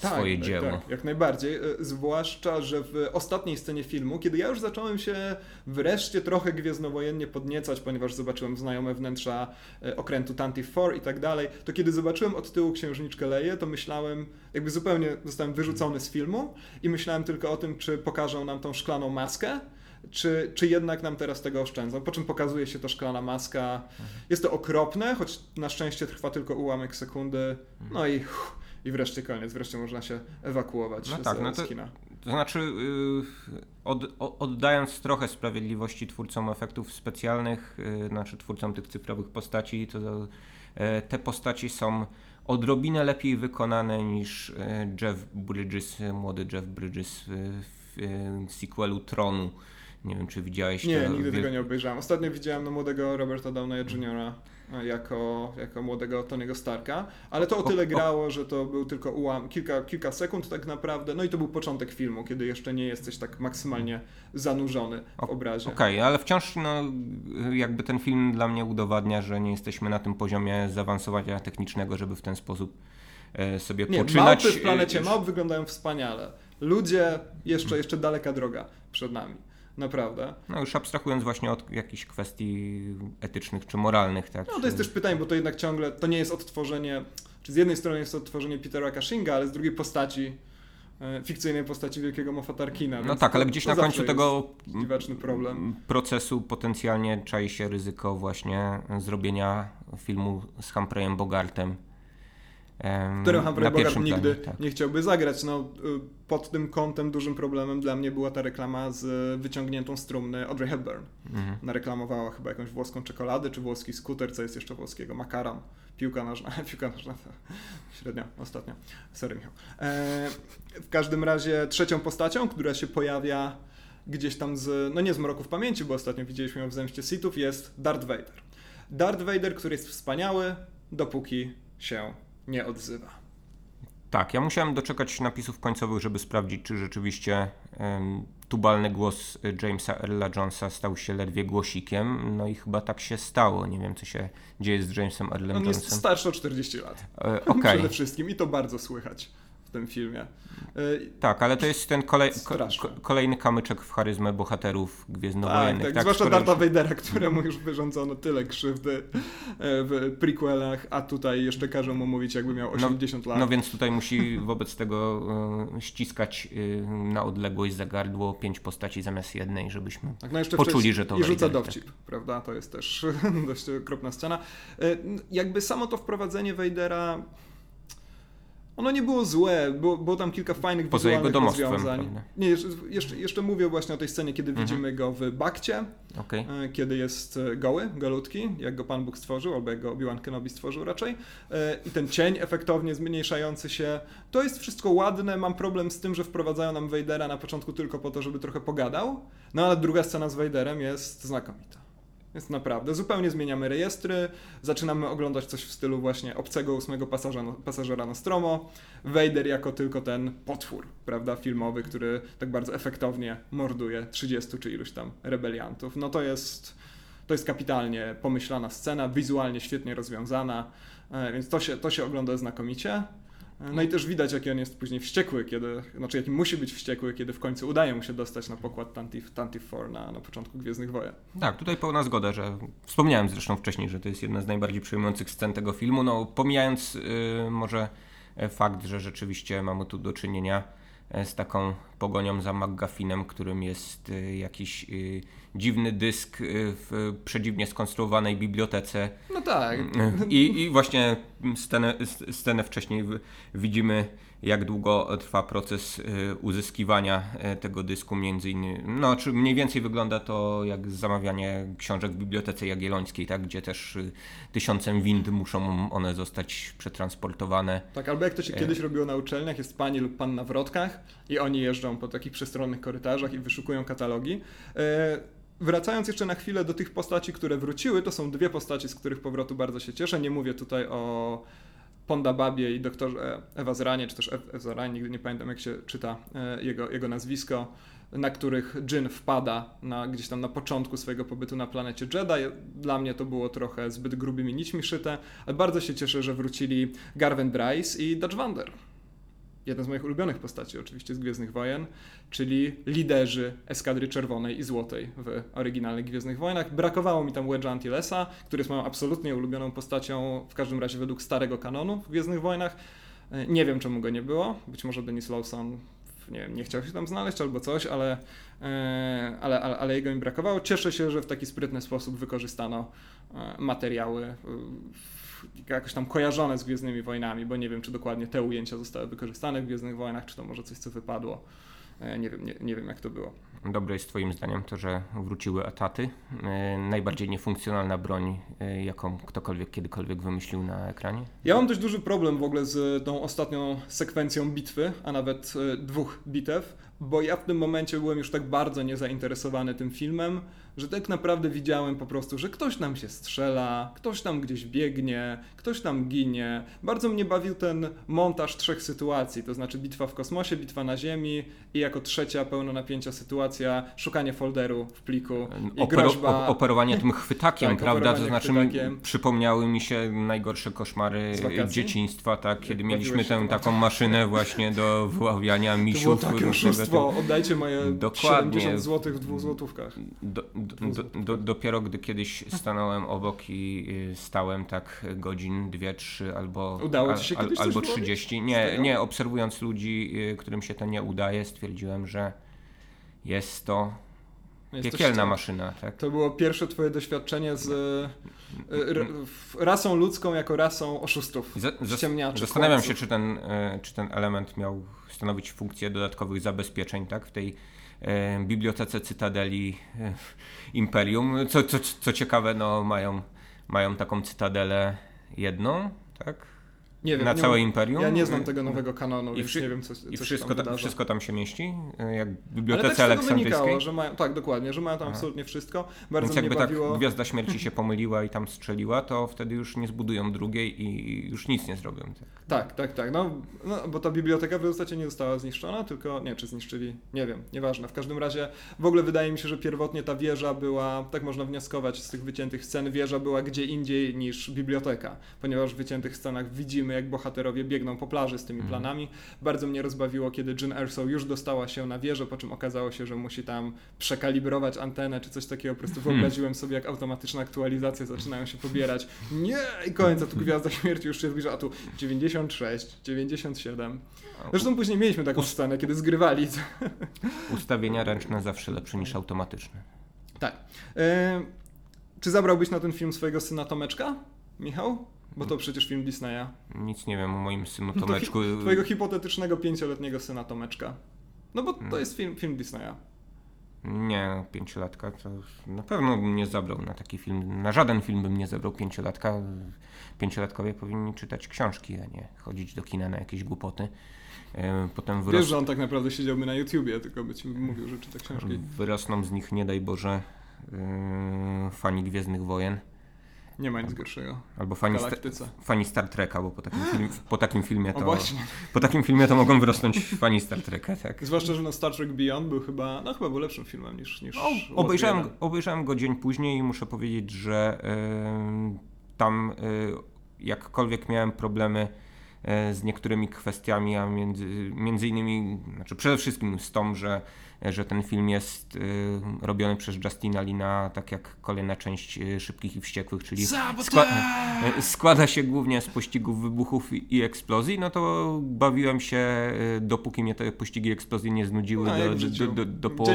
tak, swoje tak, dzieło. Tak, jak najbardziej. E, zwłaszcza, że w ostatniej scenie filmu, kiedy ja już zacząłem się wreszcie trochę gwiezdnowojennie podniecać, ponieważ zobaczyłem znajome wnętrza e, okrętu Tantive 4 i tak dalej, to kiedy zobaczyłem od tyłu księżniczkę Leję, to myślałem, jakby zupełnie zostałem wyrzucony z filmu i myślałem tylko o tym, czy pokażą nam tą szklaną maskę, czy, czy jednak nam teraz tego oszczędzą. Po czym pokazuje się to szklana maska. Jest to okropne, choć na szczęście trwa tylko ułamek sekundy. No i uff, i wreszcie koniec, wreszcie można się ewakuować no z, tak, no to, kina. To znaczy, yy, od, oddając trochę sprawiedliwości twórcom efektów specjalnych, yy, znaczy twórcom tych cyfrowych postaci, to yy, te postaci są odrobinę lepiej wykonane niż y, Jeff Bridges, młody Jeff Bridges w, w sequelu Tronu. Nie wiem, czy widziałeś Nie, to, nigdy wie... tego nie obejrzałem. Ostatnio widziałem no, młodego Roberta Downey Jr jako, jako młodego Tony'ego Starka, ale to o tyle grało, że to był tylko ułam, kilka, kilka sekund tak naprawdę, no i to był początek filmu, kiedy jeszcze nie jesteś tak maksymalnie zanurzony w obrazie. Okej, okay, ale wciąż no, jakby ten film dla mnie udowadnia, że nie jesteśmy na tym poziomie zaawansowania technicznego, żeby w ten sposób e, sobie nie, poczynać. Małpy w planecie małp wyglądają wspaniale. Ludzie, jeszcze, jeszcze daleka droga przed nami. Naprawdę. No już abstrahując właśnie od jakichś kwestii etycznych czy moralnych, tak? No to jest też pytanie, bo to jednak ciągle, to nie jest odtworzenie, czy z jednej strony jest to odtworzenie Petera Cushinga, ale z drugiej postaci, e, fikcyjnej postaci wielkiego Moffa Tarkina. No tak, ale gdzieś na końcu tego procesu potencjalnie czai się ryzyko właśnie zrobienia filmu z Humphreyem Bogartem w którym Humphrey Bogart nigdy tak. nie chciałby zagrać. No, y, pod tym kątem dużym problemem dla mnie była ta reklama z wyciągniętą z trumny Audrey Hepburn. Mhm. Nareklamowała chyba jakąś włoską czekoladę, czy włoski skuter, co jest jeszcze włoskiego, makaron, piłka nożna, piłka nożna, średnio, ostatnio. Sorry Michał. E, w każdym razie trzecią postacią, która się pojawia gdzieś tam z, no nie z mroków pamięci, bo ostatnio widzieliśmy ją w Zemście Sithów, jest Darth Vader. Darth Vader, który jest wspaniały, dopóki się nie odzywa. Tak, ja musiałem doczekać napisów końcowych, żeby sprawdzić, czy rzeczywiście um, tubalny głos Jamesa Earla Jonesa stał się ledwie głosikiem. No i chyba tak się stało. Nie wiem, co się dzieje z Jamesem Earlem On Jonesem. jest starszy o 40 lat. E, okay. Przede wszystkim i to bardzo słychać w tym filmie. Y, tak, ale to jest ten kolej, ko, kolejny kamyczek w charyzmę bohaterów Gwiezdnowojennych. Tak, tak, tak zwłaszcza które... Darta Vadera, któremu już wyrządzono tyle krzywdy e, w prequelach, a tutaj jeszcze każą mu mówić jakby miał 80 no, lat. No więc tutaj musi wobec tego e, ściskać e, na odległość za gardło pięć postaci zamiast jednej, żebyśmy tak, no poczuli, że to I rzuca dowcip, tak. prawda? To jest też dość okropna scena. Jakby samo to wprowadzenie Vadera ono nie było złe, było, było tam kilka fajnych Poza wizualnych jego rozwiązań. Nie, jeszcze, jeszcze, mówię właśnie o tej scenie, kiedy mhm. widzimy go w Bakcie, okay. E, kiedy jest e, goły, golutki, jak go Pan Bóg stworzył, albo jak go Obi-Wan Kenobi stworzył raczej. E, I ten cień efektownie zmniejszający się. To jest wszystko ładne, mam problem z tym, że wprowadzają nam Vadera na początku tylko po to, żeby trochę pogadał, no ale druga scena z Vaderem jest znakomita. Jest naprawdę. Zupełnie zmieniamy rejestry, zaczynamy oglądać coś w stylu właśnie obcego ósmego pasażera, pasażera Nostromo. Vader jako tylko ten potwór, prawda, filmowy, który tak bardzo efektownie morduje 30 czy iluś tam rebeliantów. No to jest to jest kapitalnie pomyślana scena, wizualnie świetnie rozwiązana, e, więc to się, to się ogląda znakomicie. No i też widać, jaki on jest później wściekły, kiedy, znaczy jaki musi być wściekły, kiedy w końcu udaje mu się dostać na pokład Tantif, Tantif 4 na, na początku Gwiezdnych Wojen. Tak, tutaj pełna zgoda, że wspomniałem zresztą wcześniej, że to jest jedna z najbardziej przejmujących scen tego filmu, no pomijając yy, może fakt, że rzeczywiście mamy tu do czynienia E, z taką pogonią za McGuffinem, którym jest e, jakiś e, dziwny dysk w przedziwnie skonstruowanej bibliotece. No tak. I, i właśnie scenę, scenę wcześniej widzimy jak długo trwa proces y, uzyskiwania y, tego dysku między innymi. No, czy mniej więcej wygląda to jak zamawianie książek w Bibliotece Jagiellońskiej, tak, gdzie też y, tysiącem wind muszą one zostać przetransportowane. Tak, albo jak to się kiedyś robiło na uczelniach, jest pani lub pan na wrotkach i oni jeżdżą po takich przestronnych korytarzach i wyszukują katalogi. Wracając jeszcze na chwilę do tych postaci, które wróciły, to są dwie postaci, z których powrotu bardzo się cieszę. Nie mówię tutaj o Ponda Babie i doktorze Ewa Zranie, czy też Ewa Zranie, nigdy nie pamiętam jak się czyta e, jego, jego nazwisko, na których Jin wpada na, gdzieś tam na początku swojego pobytu na planecie Jedi. Dla mnie to było trochę zbyt grubymi nićmi szyte, ale bardzo się cieszę, że wrócili Garven Bryce i Dutch Vander jedna z moich ulubionych postaci oczywiście z Gwiezdnych Wojen, czyli liderzy Eskadry Czerwonej i Złotej w oryginalnych Gwiezdnych Wojnach. Brakowało mi tam Wedge'a Antilesa, który jest moją absolutnie ulubioną postacią, w każdym razie według starego kanonu w Gwiezdnych Wojnach. E, nie wiem, czemu go nie było. Być może Denis Lawson nie, nie chciał się tam znaleźć albo coś, ale, e, ale, ale, ale jego mi brakowało. Cieszę się, że w taki sprytny sposób wykorzystano e, materiały jakoś tam kojarzone z Gwiezdnymi Wojnami, bo nie wiem, czy dokładnie te ujęcia zostały wykorzystane w Gwiezdnych Wojnach, czy to może coś, co wypadło. E, nie wiem, nie, nie wiem jak to było. Dobre jest Twoim zdaniem to, że wróciły etaty. E, najbardziej niefunkcjonalna broń, e, jaką ktokolwiek kiedykolwiek wymyślił na ekranie? Ja mam dość duży problem w ogóle z tą ostatnią sekwencją bitwy, a nawet dwóch bitew, bo ja w tym momencie byłem już tak bardzo niezainteresowany tym filmem, że tak naprawdę widziałem po prostu, że ktoś nam się strzela, ktoś tam gdzieś biegnie, ktoś tam ginie. Bardzo mnie bawił ten montaż trzech sytuacji, to znaczy bitwa w kosmosie, bitwa na Ziemi i jako trzecia pełno napięcia sytuacja szukanie folderu w pliku i Opero, groźba... Operowanie tym chwytakiem, tak, prawda? To znaczy chwytakiem. przypomniały mi się najgorsze koszmary dzieciństwa, tak? Kiedy mieliśmy tę taką maszynę właśnie do wyławiania misiów. To było takie oszustwo, oddajcie moje Dokładnie. 70 zł w dwóch złotówkach. Do, do, do, dopiero gdy kiedyś stanąłem obok i stałem tak godzin, dwie, trzy albo, Udało ci się al, albo 30. Nie, nie, obserwując ludzi, y, którym się to nie udaje, stwierdziłem, że jest to jest Piekielna maszyna, tak? To było pierwsze twoje doświadczenie z y, rasą ludzką jako rasą oszustów, ciemniaczy. Zastanawiam się, czy ten, y, czy ten element miał stanowić funkcję dodatkowych zabezpieczeń, tak? W tej bibliotece Cytadeli e, Imperium. Co, co, co ciekawe, no, mają, mają taką cytadelę jedną, tak? Nie wiem, na nie całe mam, imperium. Ja nie znam tego nowego kanonu, I wszy, nie wiem, co, co I wszystko tam, tam wszystko tam się mieści? E, jak w Bibliotece Ale tak wynikało, że mają, tak, dokładnie, że mają tam Aha. absolutnie wszystko. Bardzo Więc jakby tak bawiło... tak Gwiazda Śmierci się pomyliła i tam strzeliła, to wtedy już nie zbudują drugiej i już nic nie zrobią. Tak, tak, tak. tak. No, no, bo ta biblioteka w zasadzie nie została zniszczona, tylko, nie, czy zniszczyli, nie wiem, nieważne. W każdym razie w ogóle wydaje mi się, że pierwotnie ta wieża była, tak można wnioskować z tych wyciętych scen, wieża była gdzie indziej niż biblioteka, ponieważ w wyciętych scenach widzimy, jak bohaterowie biegną po plaży z tymi mhm. planami. Bardzo mnie rozbawiło, kiedy Jyn Erso już dostała się na wieżę, po czym okazało się, że musi tam przekalibrować antenę czy coś takiego. Po prostu hmm. wyobraziłem sobie, jak automatyczne aktualizacje zaczynają się pobierać. Nie! I koniec, a tu Gwiazda Śmierci już się zbliża, a tu 96, 97. Zresztą później mieliśmy taką scenę, kiedy zgrywali. Ustawienia ręczne zawsze lepsze niż automatyczne. Tak. E, czy zabrałbyś na ten film swojego syna Tomeczka, Michał? Bo to przecież film Disneya. Nic nie wiem o moim synu Tomeczku. Hi twojego hipotetycznego pięcioletniego syna Tomeczka. No bo to hmm. jest film, film Disneya. Nie, pięciolatka to na pewno bym nie zabrał na taki film. Na żaden film bym nie zabrał pięciolatka. Pięciolatkowie powinni czytać książki, a nie chodzić do kina na jakieś głupoty. E, potem wyros... Wiesz, że on tak naprawdę siedziałby na YouTubie, tylko by ci mówił, że czyta książki. Wyrosną z nich, nie daj Boże, yy, fani Gwiezdnych Wojen Nie ma nic gorszego. Albo fani, sta- fani Star Treka, bo po takim, film, po takim filmie to po takim filmie to mogą wyrosnąć fani Star Treka, tak. Zwłaszcza, że no Star Trek Beyond był chyba, no chyba był lepszym filmem niż, niż O, Lost obejrzałem, Jedi. obejrzałem go dzień później i muszę powiedzieć, że tam y, jakkolwiek miałem problemy e, z niektórymi kwestiami, a między, między innymi, znaczy przede wszystkim z tą, że, że ten film jest y, robiony przez Justina Lina, tak jak kolejna część y, Szybkich i Wściekłych, czyli skła- e, składa się głównie z pościgów, wybuchów i, eksplozji, no to bawiłem się, y, dopóki mnie te pościgi i eksplozje nie znudziły No, do, do, do, do połowy.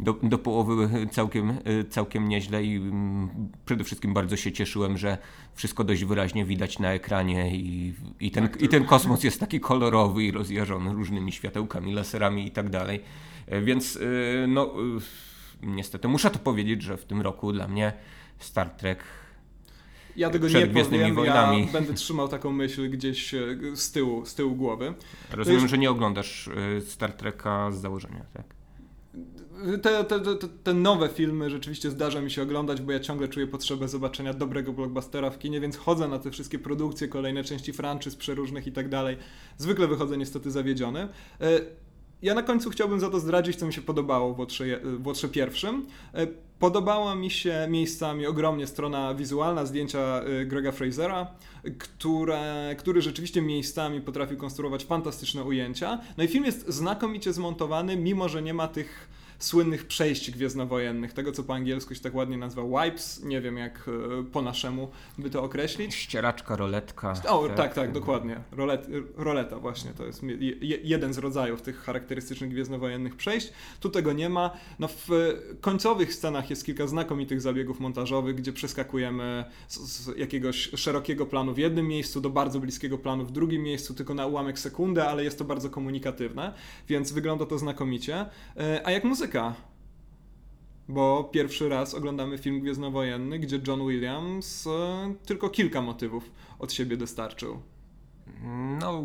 do, do połowy całkiem, y, całkiem nieźle i mm, przede wszystkim bardzo się cieszyłem, że wszystko dość wyraźnie widać na ekranie i, i, ten, Tak, i ten kosmos jest taki kolorowy i rozjażony różnymi światełkami, laserami i tak dalej. E, Więc y, no y, niestety muszę to powiedzieć, że w tym roku dla mnie Star Trek Ja tego Przed nie powiem, Wojnami. ja będę trzymał taką myśl gdzieś e, z tyłu, z tyłu głowy. Rozumiem, że nie oglądasz y, Star Treka z założenia, tak? Te, te, te, te- te nowe filmy rzeczywiście zdarza mi się oglądać, bo ja ciągle czuję potrzebę zobaczenia dobrego blockbustera w kinie, więc chodzę na te wszystkie produkcje, kolejne części franczyz przeróżnych i tak dalej. Zwykle wychodzę niestety zawiedziony. Ja na końcu chciałbym za to zdradzić, co mi się podobało w Łotrze pierwszym. E, Podobała mi się miejscami ogromnie strona wizualna, zdjęcia e, Grega Frasera, które, który rzeczywiście miejscami potrafił konstruować fantastyczne ujęcia. No i film jest znakomicie zmontowany, mimo że nie ma tych słynnych przejść gwiezdnowojennych, tego co po angielsku się tak ładnie nazywa wipes, nie wiem jak e, po naszemu by to określić. Ścieraczka, roletka. O, tak, tak, dokładnie. Rolet, roleta właśnie, to jest je, je- jeden z rodzajów tych charakterystycznych gwiezdnowojennych przejść. Tu tego nie ma. No w końcowych scenach jest kilka znakomitych zabiegów montażowych, gdzie przeskakujemy z, z jakiegoś szerokiego planu w jednym miejscu do bardzo bliskiego planu w drugim miejscu, tylko na ułamek sekundy, ale jest to bardzo komunikatywne, więc wygląda to znakomicie. E, A jak muzyka? Bo pierwszy raz oglądamy film gwiezdnowojenny, gdzie John Williams e, tylko kilka motywów od siebie dostarczył. No,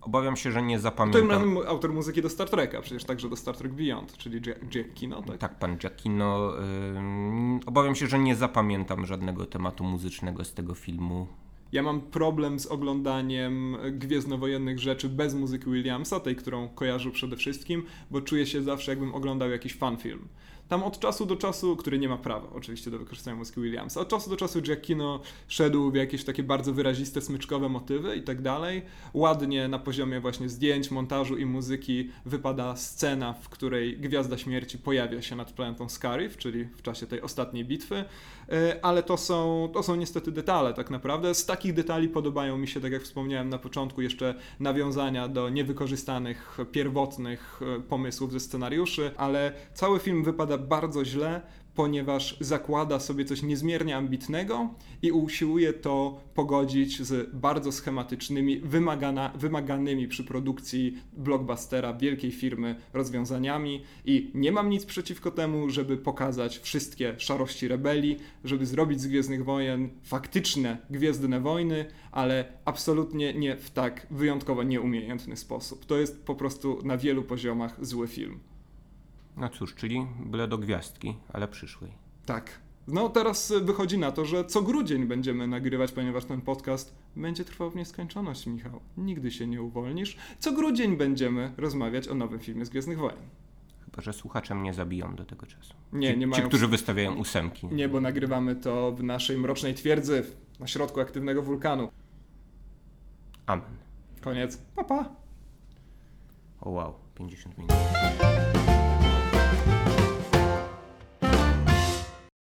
obawiam się, że nie To zapamiętam. razem autor muzyki do Star Treka, przecież także do Star Trek Beyond, czyli Kino, tak? Tak, pan Giacchino. ym, obawiam się, że nie zapamiętam żadnego tematu muzycznego z tego filmu. Ja mam problem z oglądaniem gwiezdnowojennych rzeczy bez muzyki Williamsa, tej, którą kojarzył przede wszystkim, bo czuję się zawsze jakbym oglądał jakiś fanfilm. Tam od czasu do czasu, który nie ma prawa oczywiście do wykorzystania muzyki Williamsa, od czasu do czasu Giacchino szedł w jakieś takie bardzo wyraziste, smyczkowe motywy i tak dalej. Ładnie na poziomie właśnie zdjęć, montażu i muzyki wypada scena, w której Gwiazda Śmierci pojawia się nad planetą Scarif, czyli w czasie tej ostatniej bitwy, E, ale to są, to są niestety detale tak naprawdę. Z takich detali podobają mi się, tak jak wspomniałem na początku, jeszcze nawiązania do niewykorzystanych, pierwotnych e, pomysłów ze scenariuszy, ale cały film wypada bardzo źle, ponieważ zakłada sobie coś niezmiernie ambitnego i usiłuje to pogodzić z bardzo schematycznymi, wymagana, wymaganymi przy produkcji blockbustera wielkiej firmy rozwiązaniami i nie mam nic przeciwko temu, żeby pokazać wszystkie szarości rebelii, żeby zrobić z Gwiezdnych Wojen faktyczne Gwiezdne Wojny, ale absolutnie nie w tak wyjątkowo nieumiejętny sposób. To jest po prostu na wielu poziomach zły film. No cóż, czyli byle do gwiazdki, ale przyszłej. Tak. No teraz y, wychodzi na to, że co grudzień będziemy nagrywać, ponieważ ten podcast będzie trwał w nieskończoność, Michał. Nigdy się nie uwolnisz. Co grudzień będziemy rozmawiać o nowym filmie z Gwiezdnych Wojen. Chyba, że słuchacze mnie zabiją do tego czasu. Nie, ci, nie Ci, mają- którzy wystawiają ósemki. Nie, bo nagrywamy to w naszej mrocznej twierdzy, na środku aktywnego wulkanu. Amen. Koniec. Pa, pa. O wow, 50 minut.